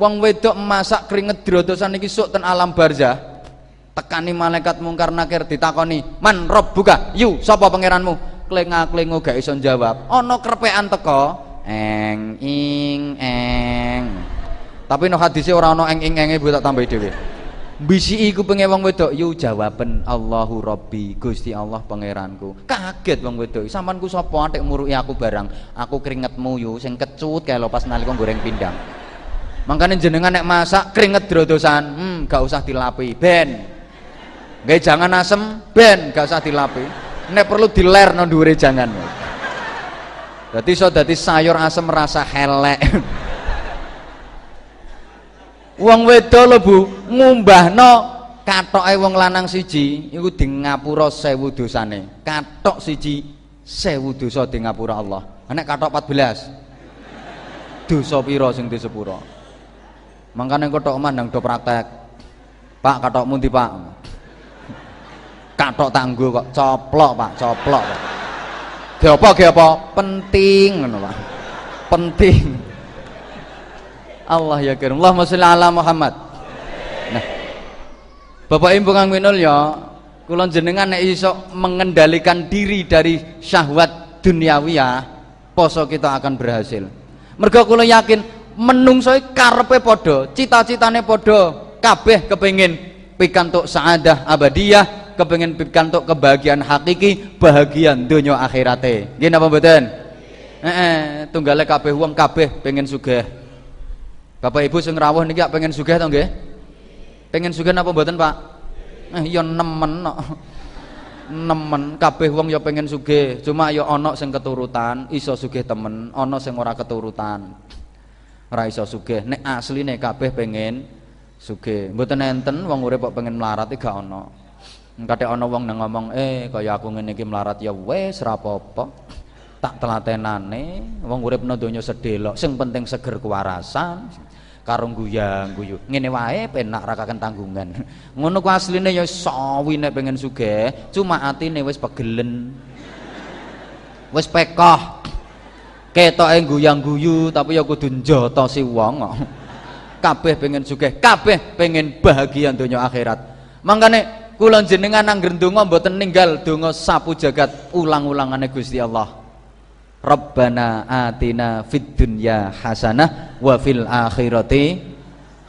Wong wedok masak keringet drodosan niki sok ten alam barzah. Tekani malaikat mungkar nakir ditakoni, "Man buka, Yu, sapa pangeranmu?" Klengak-klengo gak iso jawab ana krepekan teko eng ing eng. Tapi no hadisnya orang no eng ing enge tak tambah dhewe. Bisi iku pengen wong wedok yu jawaban Allahu Rabbi Gusti Allah pangeranku. Kaget wong wedok sampean ku sapa? Atik muruki aku barang. Aku keringetmu yu sing kecut kayak lo pas nalika goreng pindang. Makanya jenengan nek masak keringet drodosan. Hmm gak usah dilapi ben. Gak jangan asem ben gak usah dilapi nek perlu diler no dhuwure jangan. Dadi iso dadi sayur asem rasa helek. Wong wedo lho Bu ngumbahno katoke wong lanang siji iku di ngapura 1000 dosane. Katok siji 1000 dosa di ngapura Allah. Nek katok 14 dosa pira sing di sepuro? Mangkane kotok mandang do praktek. Pak katokmu ndi Pak katok tangguh kok. Coplok Pak coplok Pak. Ge apa penting ngono Pak. Penting. Allah ya kirim Allahumma sholli ala Muhammad. Nah. Bapak Ibu kang minul ya kula jenengan nek iso mengendalikan diri dari syahwat duniawiyah poso kita akan berhasil. Mergo kula yakin menungso karepe padha cita-citane padha kabeh kepengin pikantuk saadah abadiyah kepengin pikantuk kebahagiaan hakiki bahagian dunia akhirate nggih napa mboten heeh tunggale kabeh wong kabeh pengen sugih Bapak Ibu sing rawuh niki pengen sugih to nggih? Pengen sugih napa mboten, Pak? Eh ya nemen kok. Nemen kabeh wong ya pengen sugih, cuma ya ana sing keturutan, iso sugih temen, ana sing ora keturutan. Ora iso sugih. Nek asline kabeh pengen sugih. Mboten enten wong urip kok pengen melarat gak ana. Kadek ana wong nang ngomong, "Eh, kaya aku ngene iki melarat. Ya wis ora apa-apa." Tak telatenane wong urip nang donya sedelok, sing penting seger kewarasan karo guyang guyu ngene wae penak ra tanggungan. Ngono ku asline ya sawi nek pengen sugih cuma atine wis pegelen. Wis pekoh. Ketoke guyang guyu tapi ya kudu njata si wong. Kabeh pengen sugih kabeh pengen bahagia donya akhirat. Mangkane kula jenengan angger ndonga mboten ninggal donga sapu jagat ulang-ulangane Gusti Allah Rabbana atina fid dunya hasanah wa fil akhirati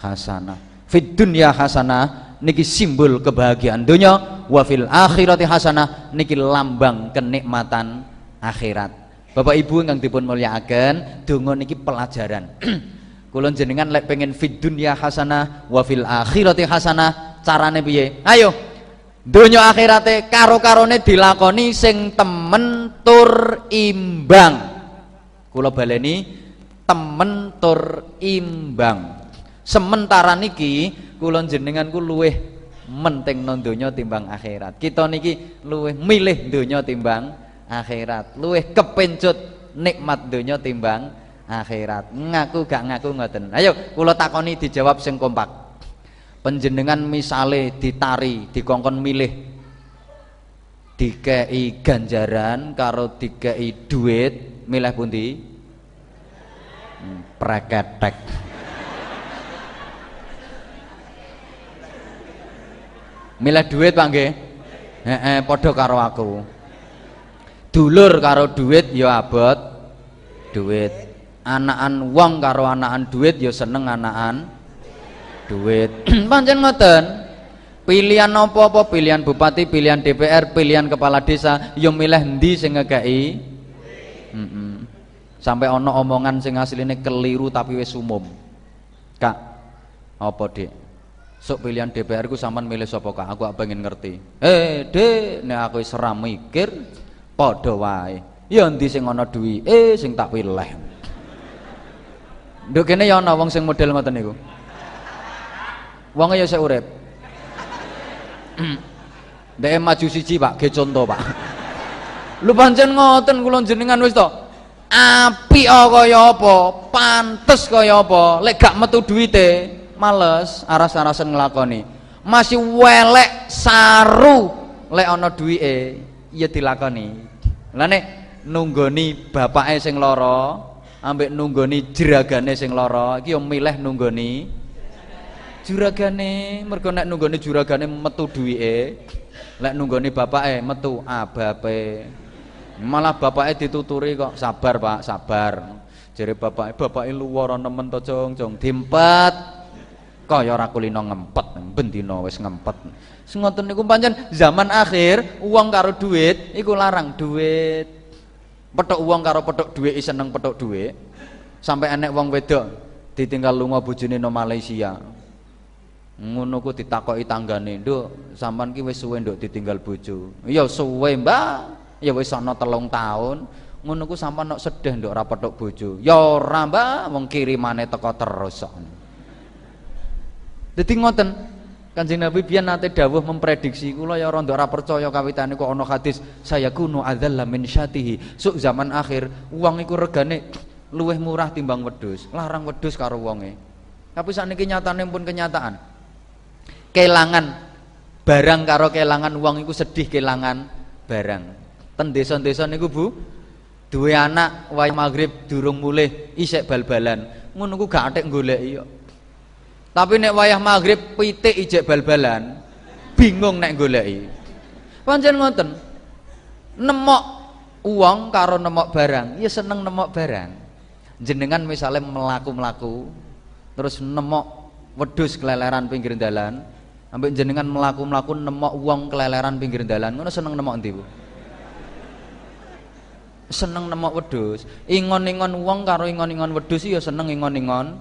hasanah. Fid dunya hasanah niki simbol kebahagiaan dunia wa fil akhirati hasanah niki lambang kenikmatan akhirat. Bapak Ibu yang dipun mulyakaken, donga niki pelajaran. Kula jenengan lek pengen fid dunya hasanah wa fil akhirati hasanah, carane piye? Ayo Donya akhirate karo-karone dilakoni sing temen tur imbang. Kula baleni temen tur imbang. Sementara niki kula jenengan ku luweh menting non donya timbang akhirat. Kita niki luweh milih donya timbang akhirat. Luweh kepencut nikmat donya timbang akhirat. Ngaku gak ngaku ngoten. Ayo kula takoni dijawab sing kompak penjenengan misale ditari dikongkon milih. Dikei ganjaran karo dikei duit milih pundi? Hmm, preketek. Milih duit Pak nggih? Heeh padha karo aku. Dulur karo duit ya abot. Duit. Anakan wong karo anakan duit ya seneng anakan duit. Pancen ngoten? Pilihan apa-apa pilihan bupati pilihan DPR pilihan kepala desa. Yo milih endi sing ngekeki? Mm -mm. sampai ono omongan sing asline keliru tapi wis umum. Kak apa dek sok pilihan DPR ku sampean milih sapa kak? Aku pengen ngerti. Eh dek nek aku seram mikir padha wae. Ya endi sing ana duwi eh sing tak pilih? Nduk kene ya ana wong sing model ngoten niku Wong ya saya urip. Dek maju siji Pak, ge contoh Pak. Lu pancen ngoten kula jenengan wis to. Api kaya apa, pantes kaya apa, lek gak metu duwite, males aras-arasen nglakoni. Masih welek saru lek ana duwike, ya dilakoni. Lah nek nunggoni bapake sing lara, ambek nunggoni jeragane sing lara, iki yo milih nunggoni juragane mergo nek nunggone juragane metu duwike lek nunggone bapake metu abape malah bapake dituturi kok sabar Pak sabar. Jere bapak bapak luwara nemen to cong cong dimpet. Kaya ora kulino ngempet bendina wis ngempet. Ngoten niku pancen zaman akhir uang karo duit iku larang duit. Petok uang karo petok duit seneng petok duit. Sampai enek wong wedok ditinggal lunga bojone no Malaysia ngono ku ditakoki tanggane nduk sampean ki wis suwe nduk ditinggal bojo. Iya suwe mbak. Ya wis ana telung tahun ngono ku sampean nok sedih nduk ora petuk bojo. Ya ora mbak wong kirimane teko terus. Dadi ngoten Kanjeng Nabi biyen nate dawuh memprediksi kula ya ora nduk ora percaya kawitane kok ana hadis saya kuno adzalla min syatihi suk zaman akhir uang iku regane luweh murah timbang wedhus larang wedhus karo wonge. Tapi sakniki nyatane pun kenyataan kelangan barang karo kelangan uang itu sedih kelangan barang. Ten desa-desa niku Bu duwe anak wae maghrib durung mulih isek bal-balan. Ngono ku gak atek goleki yo. Tapi nek wayah maghrib pitik ijek bal-balan bingung nek goleki. Pancen ngoten nemok uang karo nemok barang ya seneng nemok barang. Jenengan misalnya melaku-melaku terus nemok wedus keleleran pinggir dalan Ambek jenengan melaku-melaku nemok uang keleleran pinggir dalan, ngono seneng nemok endi, Bu? Seneng nemok wedhus. Ingon-ingon uang karo ingon-ingon wedhus ya seneng ingon-ingon.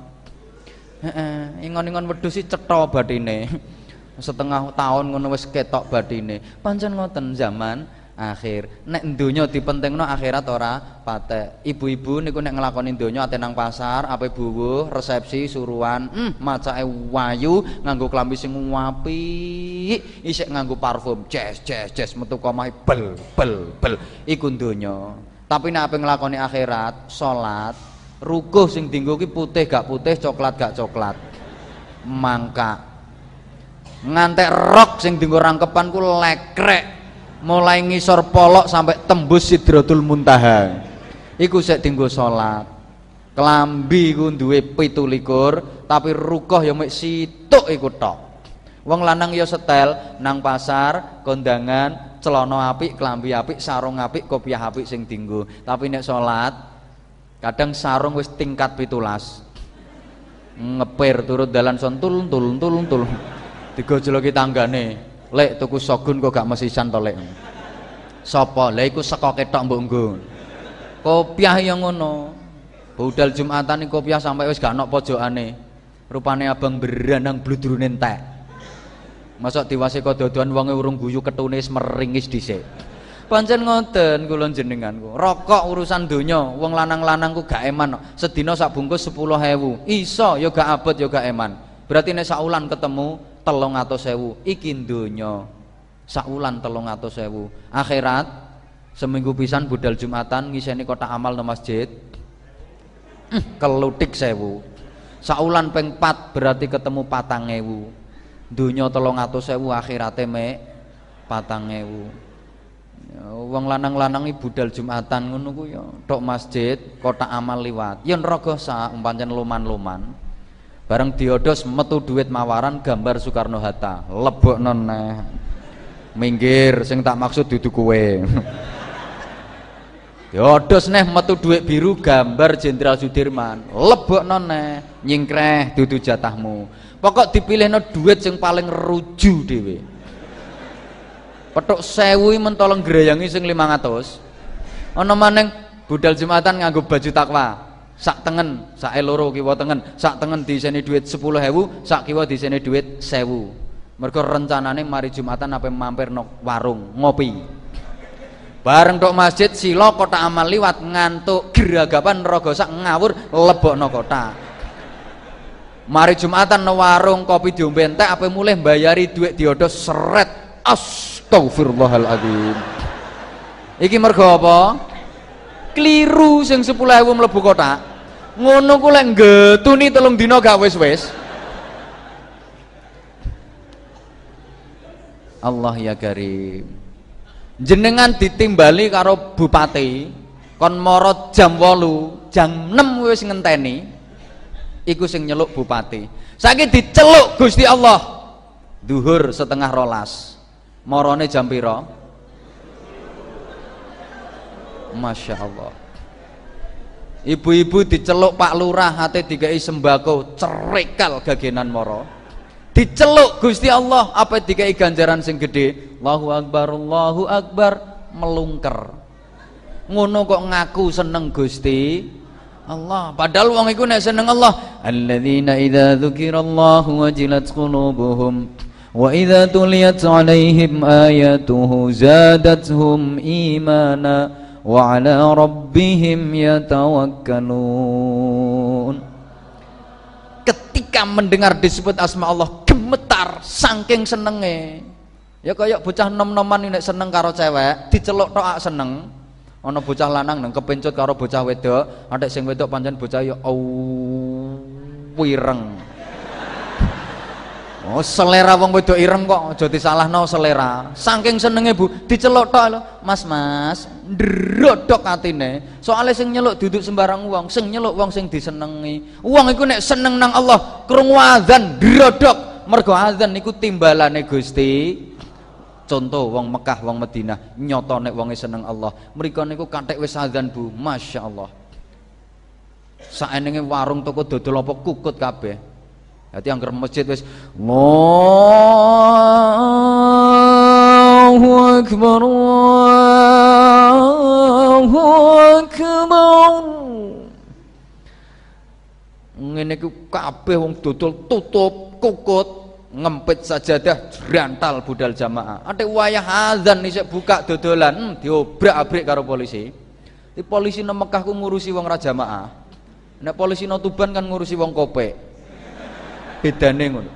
Ingon-ingon wedhus iki cetha batine. Setengah tahun ngono wis ketok batine. Pancen ngoten zaman akhir. Nek donya dipentingno akhirat ora? Patek. Ibu-ibu niku nek nglakoni donya ate nang pasar ape buwuh resepsi suruhan hmm, macake wayu nganggo klambi sing apik isik nganggo parfum jes jes jes metu komai bel bel bel. Iku donya tapi nek ape nglakoni akhirat salat rukuh sing dienggo ki putih gak putih coklat gak coklat. Mangka ngantek rok sing dienggo rangkepan ku lekrek mulai ngisor polok sampai tembus sidratul muntaha. Iku sik tinggo salat. Kelambi ku duwe 17 tapi rukoh ya mek situk iku tok. Wong lanang ya setel nang pasar kondangan celana apik kelambi apik sarung apik kopiah apik sing dinggo. Tapi nek salat kadang sarung wis tingkat pitulas. Ngepir turut dalan sentul tul tul tul digojloki tanggane lek tuku sogun kok gak mesisan to lek? Sapa lha iku saka ketok mbok nggo. Kopiah yang ngono. Budal jumatan iki kopiah sampai wis gak ana pojokane. Rupane abang beranang bludrune entek. Masuk diwase kododoan wonge urung guyu ketune meringis dhisik. Pancen ngoten kula jenenganku rokok urusan donya wong lanang-lanang ku gak eman. Sedina sak bungkus 10.000 iso ya gak abot ya gak eman. Berarti nek sak ulan ketemu telung atau sewu iki donya saulan telung atau sewu akhirat seminggu pisan budal jumatan ngiseni kota amal no masjid kelutik sewu. Saulan peng pat berarti ketemu patang ewu. Dunya telung atau sewu akhirate me patang ewu. Wong lanang-lanang budal jumatan ngono ku ya masjid kota amal liwat. Yen rogo sa umpancen luman-luman bareng diodos metu duit mawaran gambar Soekarno Hatta. Lebok noneh minggir sing tak maksud duduk kue diodos neh metu duit biru gambar Jenderal Sudirman. Lebok noneh nyingkreh duduk jatahmu. Pokok dipilih no duit sing paling ruju dewe petok sewu mentolong gerayangi sing 500 ono maneng budal jumatan nganggo baju takwa sak tengen sak loro kiwa tengen. Sak tengen diseni duit 10.000 sak kiwa diseni duit 1000 mergo rencanane mari Jumatan apa mampir no warung ngopi. Bareng tok masjid silo kota amal liwat ngantuk geragapan rogo sak ngawur lebok no kota. Mari Jumatan no warung kopi diombe entek apa mulai bayari duit diodos seret. Astagfirullahaladzim iki mergo apa keliru sing 10.000 mlebu kotak ngono ku lek getuni telung dina gak wis-wis. Allah ya karim. Jenengan ditimbali karo bupati kon moro jam 8 jam 6 wis ngenteni iku sing nyeluk bupati. Saiki diceluk Gusti Allah. Duhur setengah rolas. Morone jam piro Masya Allah ibu-ibu diceluk Pak Lurah ate dikai sembako cerekal gagenan moro diceluk Gusti Allah apa dikai ganjaran sing gede Allahu Akbar Allahu Akbar melungker. Ngono kok ngaku seneng Gusti Allah. Padahal wong iku nek seneng Allah alladzina idza dzukirallahu wajilat qulubuhum wa idza tuliyat alaihim ayatuhu zadatuhum imana ala rabbihim yatawakkalun ketika mendengar disebut asma Allah gemetar saking senenge. Ya kayak bocah nom-noman ini seneng karo cewek diceluk tok seneng. Ana bocah lanang nang kepencut karo bocah wedok adek sing wedok pancen bocah ya wireng Oh, selera wong wedok ireng kok aja disalahno selera. Saking senenge Bu, diceluk tok lho. Mas, Mas, ndrodok atine. Soale sing nyeluk duduk sembarang wong, sing nyeluk wong sing disenengi. Wong iku nek seneng nang Allah, krungu azan ndrodok. Mergo azan niku timbalane Gusti. Contoh wong Mekah, wong Madinah, nyoto nek wonge seneng Allah. Mriko niku kathek wis azan Bu, Masya Allah. Saenenge warung toko dodol apa kukut kabeh. Jadi angker masjid wis Allahu akbar Allahu akbar. Ngene iku kabeh wong dodol tutup kukut ngempit sajadah jrantal budal jamaah. Ate wayah azan isik buka dodolan hmm, diobrak-abrik karo polisi. Di polisi nang Mekah ku ngurusi wong ra jamaah. Nek polisi nang Tuban kan ngurusi wong kopek bedane ngono.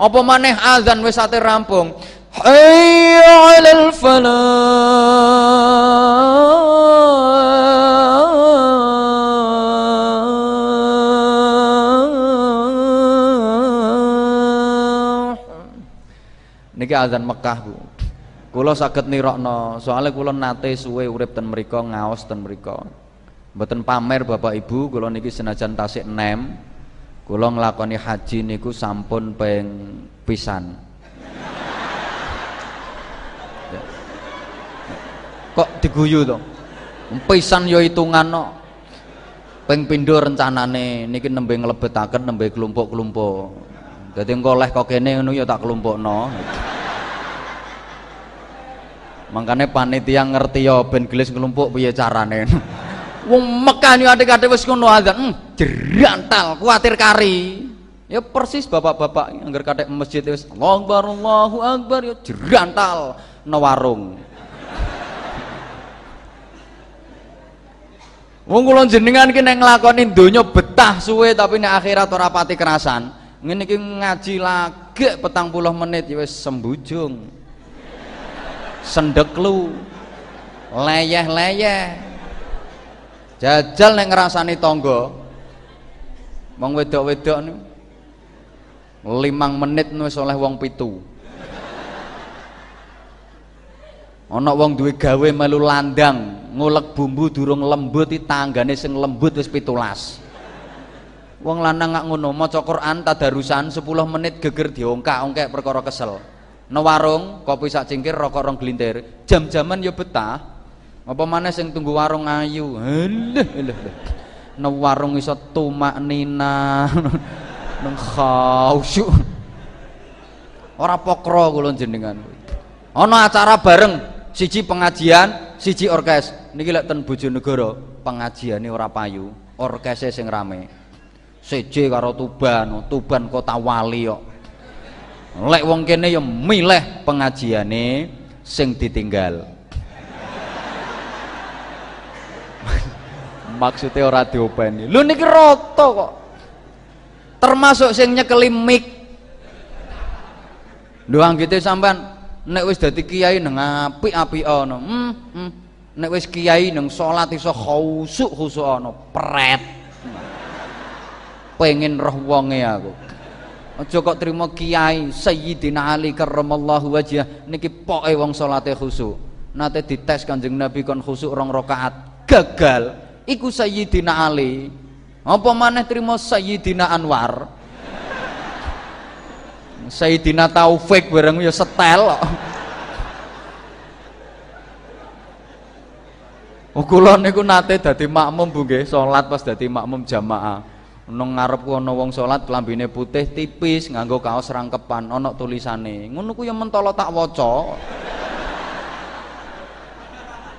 Apa maneh azan wis ate rampung? Hayya 'alal falah niki azan Mekah Bu. Kula saged nirokno soalnya kula nate suwe urip ten mriku ngaos ten mriku mboten pamer Bapak Ibu kula niki senajan tasik nem Kula nglakoni haji niku sampun peng pisan. Ya. Kok diguyu to? Pisan yo hitungan no. Peng pindho rencanane niki nembe nglebetaken nembe kelompok-kelompok. Dadi engko oleh kok kene ngono ya tak kelompokno. Makanya panitia ngerti ya ben gelis ngelumpuk piye carane. Wong Mekah ni adik-adik wis ngono azan, hmm, jerantal, kuatir kari. Ya persis bapak-bapak anggar kadek masjid wis Allahu Akbar Allahu Akbar ya jerantal no warung. Wong kula jenengan ki nek nglakoni donya betah suwe tapi nek akhirat ora pati kerasan. Ngene iki ngaji lagi petang puluh menit ya wis sembujung. Sendeklu. Leyeh-leyeh jajal nek ngrasani tangga. Wong wedok-wedok niku limang menit wis oleh wong pitu. Ana wong duwe gawe melu landang ngulek bumbu durung lembut iki tanggane sing lembut wis pitulas. Wong lanang gak ngono maca Quran tadarusan 10 menit geger diongkak-ongkek perkara kesel. No warung kopi sak cingkir rokok rong gelintir. Jam-jaman ya betah apa mana sing tunggu warung ayu? Leh leh nang warung iso tumak nina. Nang khausyuk ora pokro kula jenengan. Ana acara bareng siji pengajian siji orkes. Niki lek ten Bojonegoro pengajiane ora payu orkese sing rame. Seje karo Tuban Tuban kota wali kok lek wong kene ya milih pengajiane sing ditinggal maksudnya ora diopeni lu niki roto kok. Termasuk sing nyekeli mik doang gitu sampean nek wis dadi kiai nang apik-apik ana hmm, hmm. nek wis kiai nang salat iso khusuk khusuk ana pret. Pengen roh wonge aku. Aja kok terima kiai Sayyidina Ali karramallahu wajah niki poke wong salate khusuk nate dites Kanjeng Nabi kon khusuk rong rakaat gagal iku Sayyidina Ali apa maneh terima Sayyidina Anwar Sayyidina Taufik bareng ya setel Oh kula niku nate dadi makmum Bu salat pas dadi makmum jamaah. Nang ngarepku ana wong salat klambine putih tipis nganggo kaos rangkepan ana tulisane. Ngono ku ya mentolo tak waca.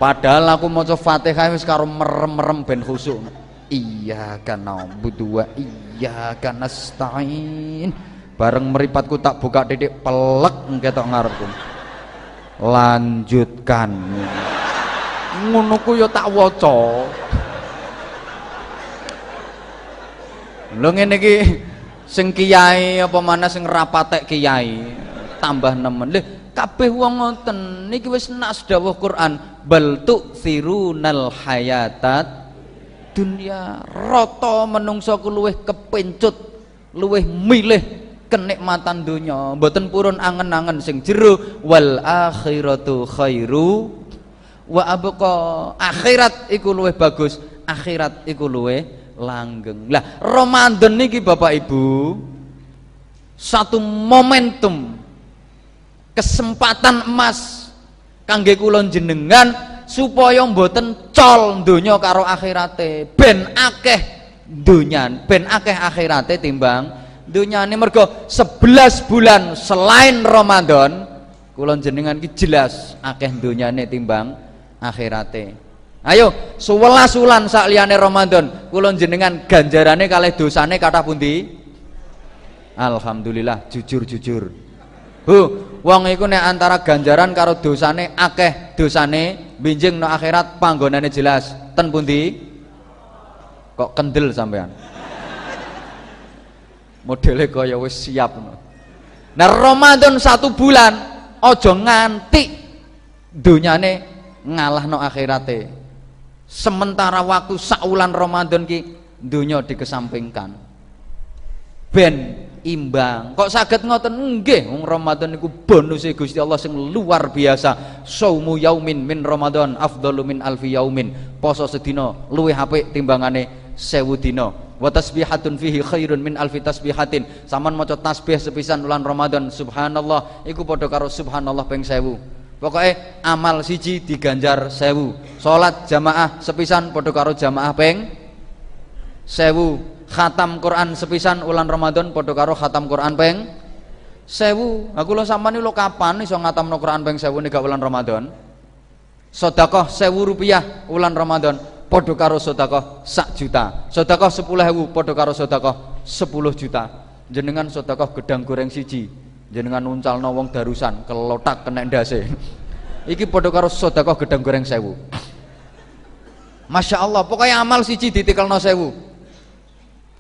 Padahal aku maca Fatihah wis karo merem-merem ben khusuk. Iya kan na'budu wa iya kan nasta'in. Bareng meripatku tak buka titik pelek ketok ngarepku. Lanjutkan ngono ku ya tak waca lho ngene iki sing kiai apa mana sing rapatek kiai tambah nemen lho kabeh wong ngoten niki wis nas dawuh Quran. Bal tu'thirunal hayatat dunia rata menungso ku luwih kepencut luwih milih kenikmatan dunia mboten purun angen-angen sing jero wal akhiratu khairu. Wa abqa akhirat iku luwih bagus akhirat iku luwih langgeng. Lah Ramadan niki Bapak Ibu satu momentum kesempatan emas kangge kula jenengan supaya mboten col donya karo akhirate. Ben akeh donya ben akeh akhirate timbang ini mergo 11 bulan selain Ramadan kula jenengan ki jelas akeh donyane timbang akhirate. Ayo sewelas wulan sak Ramadan kula jenengan ganjarane kalih dosane kathah pundi? Alhamdulillah jujur-jujur. Bu wong iku nek antara ganjaran karo dosane akeh dosane binjing no akhirat panggonane jelas. Ten pundi? Kok kendel sampean? Modelnya kaya wis siap. Nah Ramadan satu bulan ojo nganti dunyane ngalah no akhirate. Sementara waktu saulan Ramadan ki dunia dikesampingkan ben imbang. Kok sakit ngoten? Nggih wong Ramadan niku bonus Gusti Allah sing luar biasa. Saumu yaumin min Ramadan afdalu min alfi yaumin. Poso sedina luwih apik timbangane sewu dina. Wa tasbihatun fihi khairun min alfi tasbihatin. Saman maca tasbih sepisan bulan Ramadan subhanallah. Iku padha karo subhanallah ping sewu. Pokoknya amal siji diganjar sewu. Sholat jamaah sepisan podo karo jamaah peng sewu khatam Quran sepisan ulan Ramadan podo karo khatam Quran peng sewu. Aku lo nih lo kapan nih so ngatam no Quran peng sewu gak ulan Ramadan? Sodakoh sewu rupiah ulan Ramadan podo karo sodakoh sak juta. Sodakoh sepuluh hewu podo karo sodakoh sepuluh juta. Jenengan sodakoh gedang goreng siji. Jenengan nuncal wong darusan kelotak kena ndase. Iki padha karo sedekah gedang goreng sewu. Masya Allah pokoknya amal siji ditikelno sewu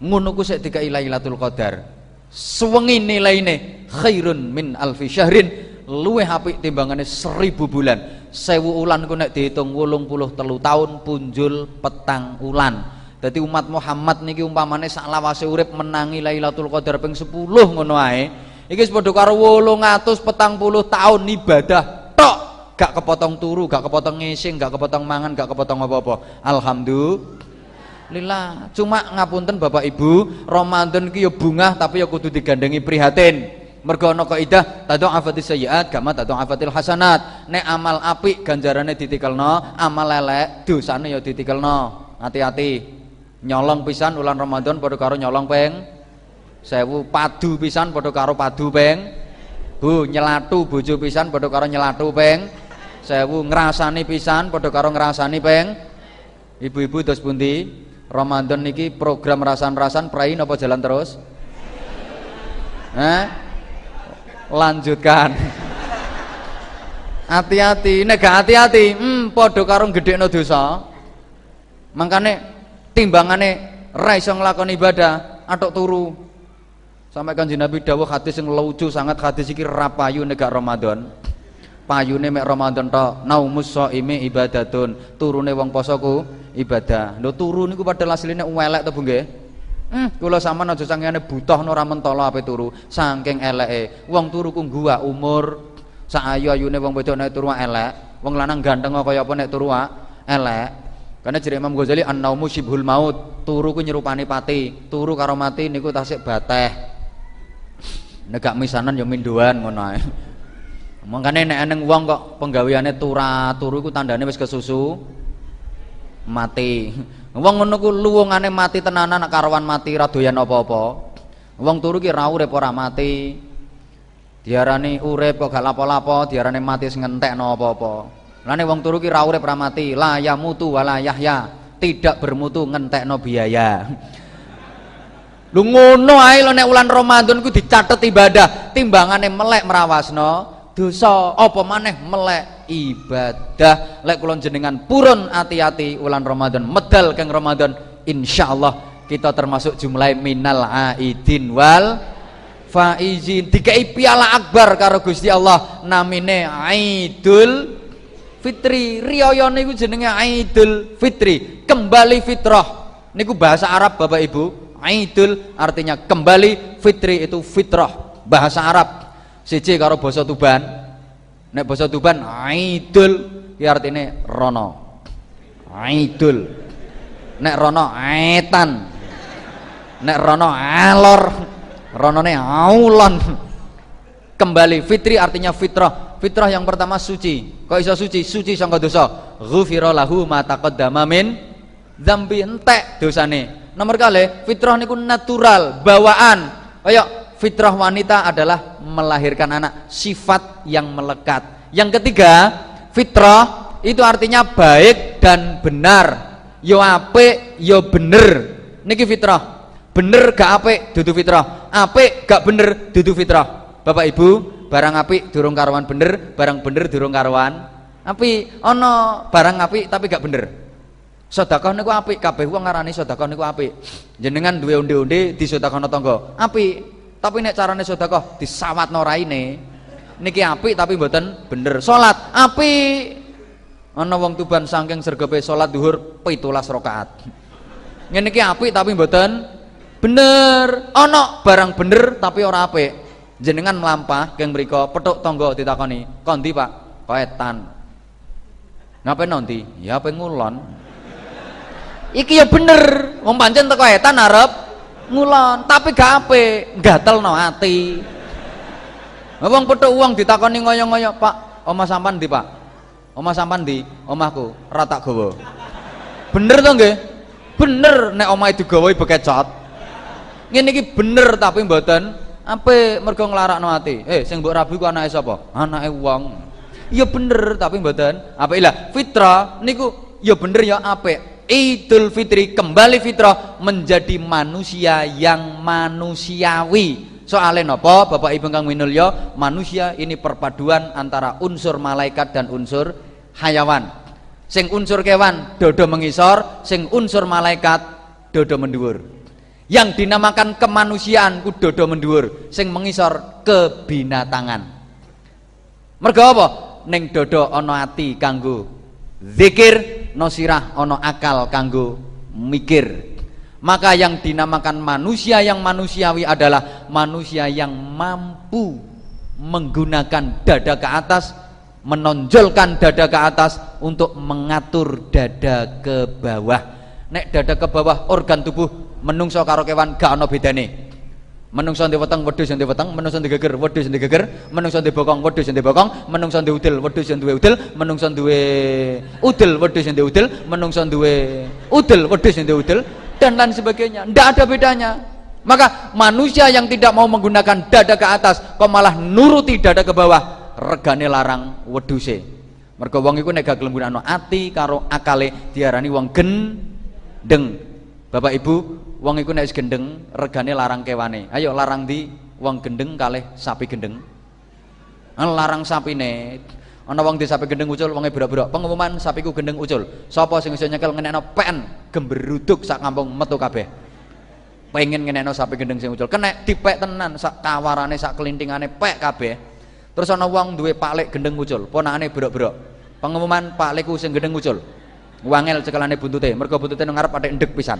ngono ku sik dikai Lailatul Qadar. Suwengi nilaine khairun min alfi syahrin. Luwih apik timbangane seribu bulan. Sewu ulan ku nek dihitung wolung puluh telu tahun punjul petang ulan. Jadi umat Muhammad niki umpamane sak lawase urip menangi Lailatul Qadar ping 10 ngono ae. Iki padha karo 840 tahun ibadah tok. Gak kepotong turu gak kepotong ngising gak kepotong mangan gak kepotong apa-apa. Alhamdulillah cuma ngapunten Bapak Ibu Ramadan ki ya bunga tapi ya kudu digandengi prihatin. Mergo ana kaidah tad'afatis sayyiat kama tad'afatil hasanat. Nek amal apik ganjarane ditikelno amal elek dosane ya ditikelno. Hati-hati. Nyolong pisan ulan Ramadan padha karo nyolong peng. Sewu padu pisan padha karo padu peng. Bu nyelatu bojo pisan padha karo nyelatu peng. Sewu ngrasani pisan padha karo ngrasani peng. Ibu-ibu terus pundi Ramadan niki program rasan-rasan prai apa jalan terus? Eh lanjutkan. Hati-hati. Nek hati-hati hmm padha karo gedhekno dosa. Mangkane timbangane ra iso nglakoni ibadah atok turu. Sampai kanji Nabi dawuh hadis yang lucu sangat hadis iki rapayu negak Ramadan. Payune mek Ramadan tok. Naumus shaimi ibadatun. Turune wong posoku ibadah. Lho turu niku padahal asline elek to Bu nggih? Hmm, kula sampean aja sangene butuh ora ape turu, saking eleke. Wong turu ku gua umur sak ayu-ayune wong wedok nek turu elek, wong lanang ganteng kaya apa nek turu elek. Karena jadi Imam Ghazali an-naumu maut, turu ku nyerupani pati, turu karo mati niku tasik bateh negak misanan ya minduan ngono ae makane nek eneng wong kok penggaweane tura turu iku tandane wis kesusu mati. Wong ngono ku luwungane mati tenanan nak karawan mati ra doyan apa-apa. Wong turu ki ra urip ora mati. Diarani urip kok gak lapo-lapo diarani mati sing ngentekno apa-apa. Lane wong turu ki ra urip ra mati la yamutu wala yahya tidak bermutu ngentekno biaya. Lu ngono ae lho nek wulan Ramadan ku dicatet ibadah, timbangane melek merawasno dosa, apa maneh melek ibadah. Lek kula jenengan purun hati-hati wulan Ramadan, medal keng Ramadan, insyaallah kita termasuk jumlah minal aidin wal faizin. Dikai piala akbar karo Gusti Allah namine Aidul Fitri. Riyaya niku jenenge Aidul Fitri kembali fitrah. Niku bahasa Arab Bapak Ibu. Aidul artinya kembali, fitri itu fitrah, bahasa Arab. Siji karo basa Tuban. Nek basa Tuban Aidul ki artine rono. Aidul. Nek rono etan. Nek rono alor. Ronone aulon. Kembali fitri artinya fitrah. Fitrah yang pertama suci. Kok iso suci? Suci sangka dosa. Ghufira lahu ma taqaddama min dzambi entek dosane nomor kali fitrah niku natural bawaan ayo fitrah wanita adalah melahirkan anak sifat yang melekat. Yang ketiga fitrah itu artinya baik dan benar. Yo ape yo bener. Niki fitrah. Bener gak ape dudu fitrah. Ape gak bener dudu fitrah. Bapak ibu barang api durung karuan bener barang bener durung karuan api ono barang api tapi gak bener. Sedekah niku apik, kabeh wong ngarani sedekah niku apik. Jenengan duwe onde-onde disedekahno tangga, apik. Tapi nek carane sedekah disawatno raine, niki apik tapi mboten bener. Salat apik. Ana wong Tuban saking sregepe salat zuhur 17 rakaat. Ngene iki apik tapi mboten bener. Ana barang bener tapi ora apik. Jenengan mlampah keng mriku petuk tangga ditakoni, "Kondi, Pak?" "Koetan." Ngapain nanti? Ya pengulon iki ya bener wong pancen teko etan arep ngulon tapi gak ape gatel no ati. Wong petuk uang ditakoni ngoyo-ngoyo pak omah sampan di pak? Omah sampan di omahku rata gowo bener to nggih? Bener nek itu gawe bekecot. Ngene iki bener tapi mboten. Ape mergo nglarakno ati? Eh sing mbok rabi ku anake sapa? Anake wong. Iya bener tapi mboten. Apa ilah fitrah niku ya bener ya apik Idul Fitri kembali fitrah menjadi manusia yang manusiawi. Soalnya nopo Bapak Ibu Kang Winulyo, manusia ini perpaduan antara unsur malaikat dan unsur hayawan. Sing unsur kewan dodo mengisor, sing unsur malaikat dodo menduur. Yang dinamakan kemanusiaan ku dodo menduur, sing mengisor kebinatangan. Mergo apa? Ning dodo ana ati zikir nosirah ono akal kanggo mikir. Maka yang dinamakan manusia yang manusiawi adalah manusia yang mampu menggunakan dada ke atas menonjolkan dada ke atas untuk mengatur dada ke bawah. Nek dada ke bawah organ tubuh menungso karo kewan gak ono bedane menungso ndek weteng wedhus ndek weteng. Menungso ndek geger wedhus ndek geger. Menungso ndek bokong wedhus ndek bokong. Menungso ndek udel wedhus duwe udel menungso duwe udel wedhus ndek udel menungso duwe udel wedhus ndek udel dan lain sebagainya. Ndak ada bedanya. Maka manusia yang tidak mau menggunakan dada ke atas kok malah nuruti dada ke bawah? Regane larang wedhuse. Mergo wong iku nek gak gelem ati karo akale diarani wong gendeng. Bapak Ibu wong iku nek gendeng regane larang kewane. Ayo larang di wong gendeng kalih sapi gendeng. Larang sapine. Ana wong di sapi gendeng ucul wonge bro-bro pengumuman sapiku gendeng ucul. Sapa sing iso nyekel ngenekno pen gemberuduk sak kampung metu kabeh. Pengen ngenekno sapi gendeng sing ucul. Kena dipek tenan sak kawarane sak kelintingane pek kabeh. Terus ana wong duwe paklek gendeng ucul ponakane bro-bro pengumuman paklekku sing gendeng ucul. Wangel cekelane buntute. Mergo buntute nang ngarep ada endek pisan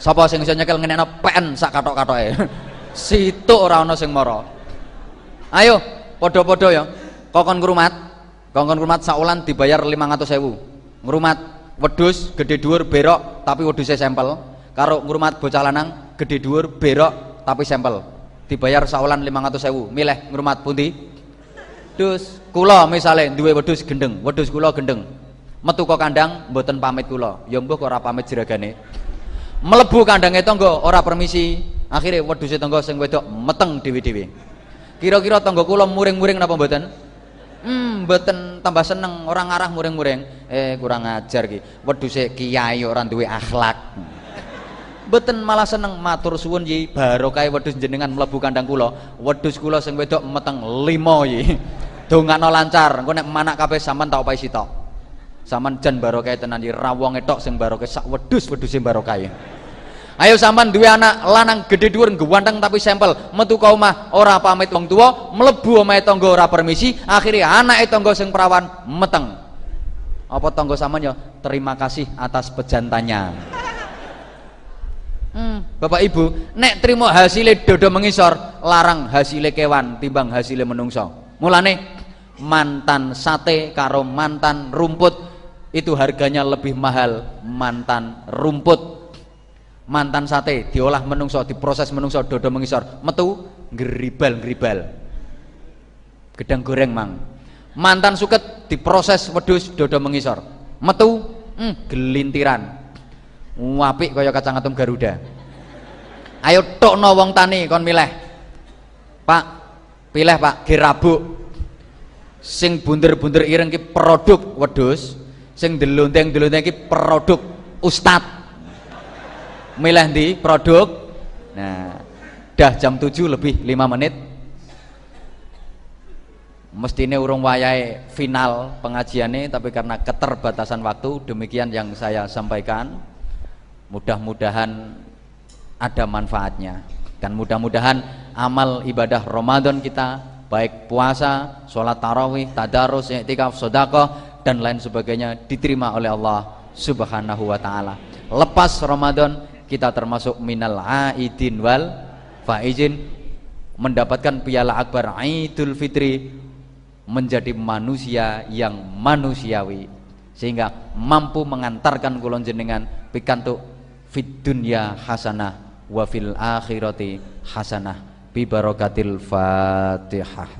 Sapa sing iso nyekel ngenekno pen sak katok-katoke. Situ ora ana sing mara. Ayo, padha-padha ya. Kokon ngrumat. Kokon ngrumat saulan dibayar 500.000. Ngrumat wedhus gede dhuwur berok tapi wedhuse sampel. Karo ngrumat bocah lanang gede dhuwur berok tapi sampel. Dibayar saulan 500.000. Milih ngrumat pundi? Dus, kula misale duwe wedhus gendeng, wedhus kula gendeng. metu kok kandang mboten pamit kula ya mbah kok ora pamit jeragane mlebu kandange tangga ora permisi. Akhirnya wedhuse tangga sing wedok meteng dhewe-dhewe kira-kira tangga kula muring-muring napa mboten? Hmm mboten tambah seneng orang ngarah muring-muring. Eh kurang ajar ki wedhuse kiai ora duwe akhlak. Beten malah seneng. Matur suwun yi. Barokah wedhus jenengan mlebu kandang kula. Wedhus kula sing wedok meteng limo yi. Dongakno lancar, engko nek manak kabeh sampean tak opahi sitok. Sampean jan barokah tenan yi rawong etok sing barokah sak wedhus-wedhuse barokah. Ayo sampean duwe anak lanang gede dhuwur ganteng tapi sampel metu ka omah ora pamit wong tuwa, mlebu omahe tangga ora permisi, akhirnya anake tangga sing perawan meteng. Apa tangga sampean ya terima kasih atas pejantannya. Hmm, Bapak Ibu, nek trimo hasilnya dodo mengisor, larang hasilnya kewan timbang hasilnya menungso. Mulane mantan sate karo mantan rumput itu harganya lebih mahal mantan rumput. Mantan sate diolah menungso, diproses menungso dodo mengisor, metu geribal-geribal. Gedang goreng mang. Mantan suket diproses wedus dodo mengisor, metu hmm, gelintiran Apik kaya kacang atom Garuda. Ayo tokno wong tani kon milih. Pak, pilih Pak, girabuk. Sing bunder-bunder ireng ki produk wedhus, sing delonteng-delonteng ki produk ustad. Milih ndi? Produk. Nah, dah jam 7 lebih 5 menit. Mestine urung wayahe final pengajiannya tapi karena keterbatasan waktu demikian yang saya sampaikan mudah-mudahan ada manfaatnya dan mudah-mudahan amal ibadah Ramadan kita baik puasa, sholat tarawih, tadarus, i'tikaf, sodakoh dan lain sebagainya diterima oleh Allah subhanahu wa ta'ala. Lepas Ramadan kita termasuk minal aidin wal faizin mendapatkan piala akbar Idul Fitri menjadi manusia yang manusiawi sehingga mampu mengantarkan kulon jenengan pikantuk fid dunya hasanah wa fil akhirati hasanah. Bi barakatil fatihah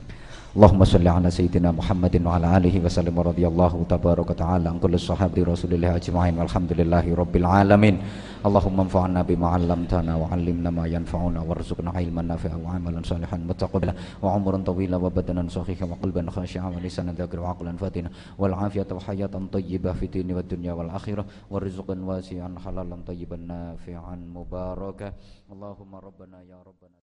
اللهم صل على سيدنا محمد وعلى آله وسلم ورضي الله تبارك وتعالى عن كل الصحابة رسول الله أجمعين والحمد لله رب العالمين. اللهم انفعنا بما علمتنا وعلمنا ما ينفعنا وارزقنا علما نافعا وعملا صالحا متقبلا وعمرا طويلا وبدنا صحيحا وقلبا خاشعا ولسانا ذاكرا وعقلا فاتنا والعافية وحياة طيبة في الدين والدنيا والآخرة ورزقا واسعا حلالا طيبا نافعا مباركا. اللهم ربنا يا ربنا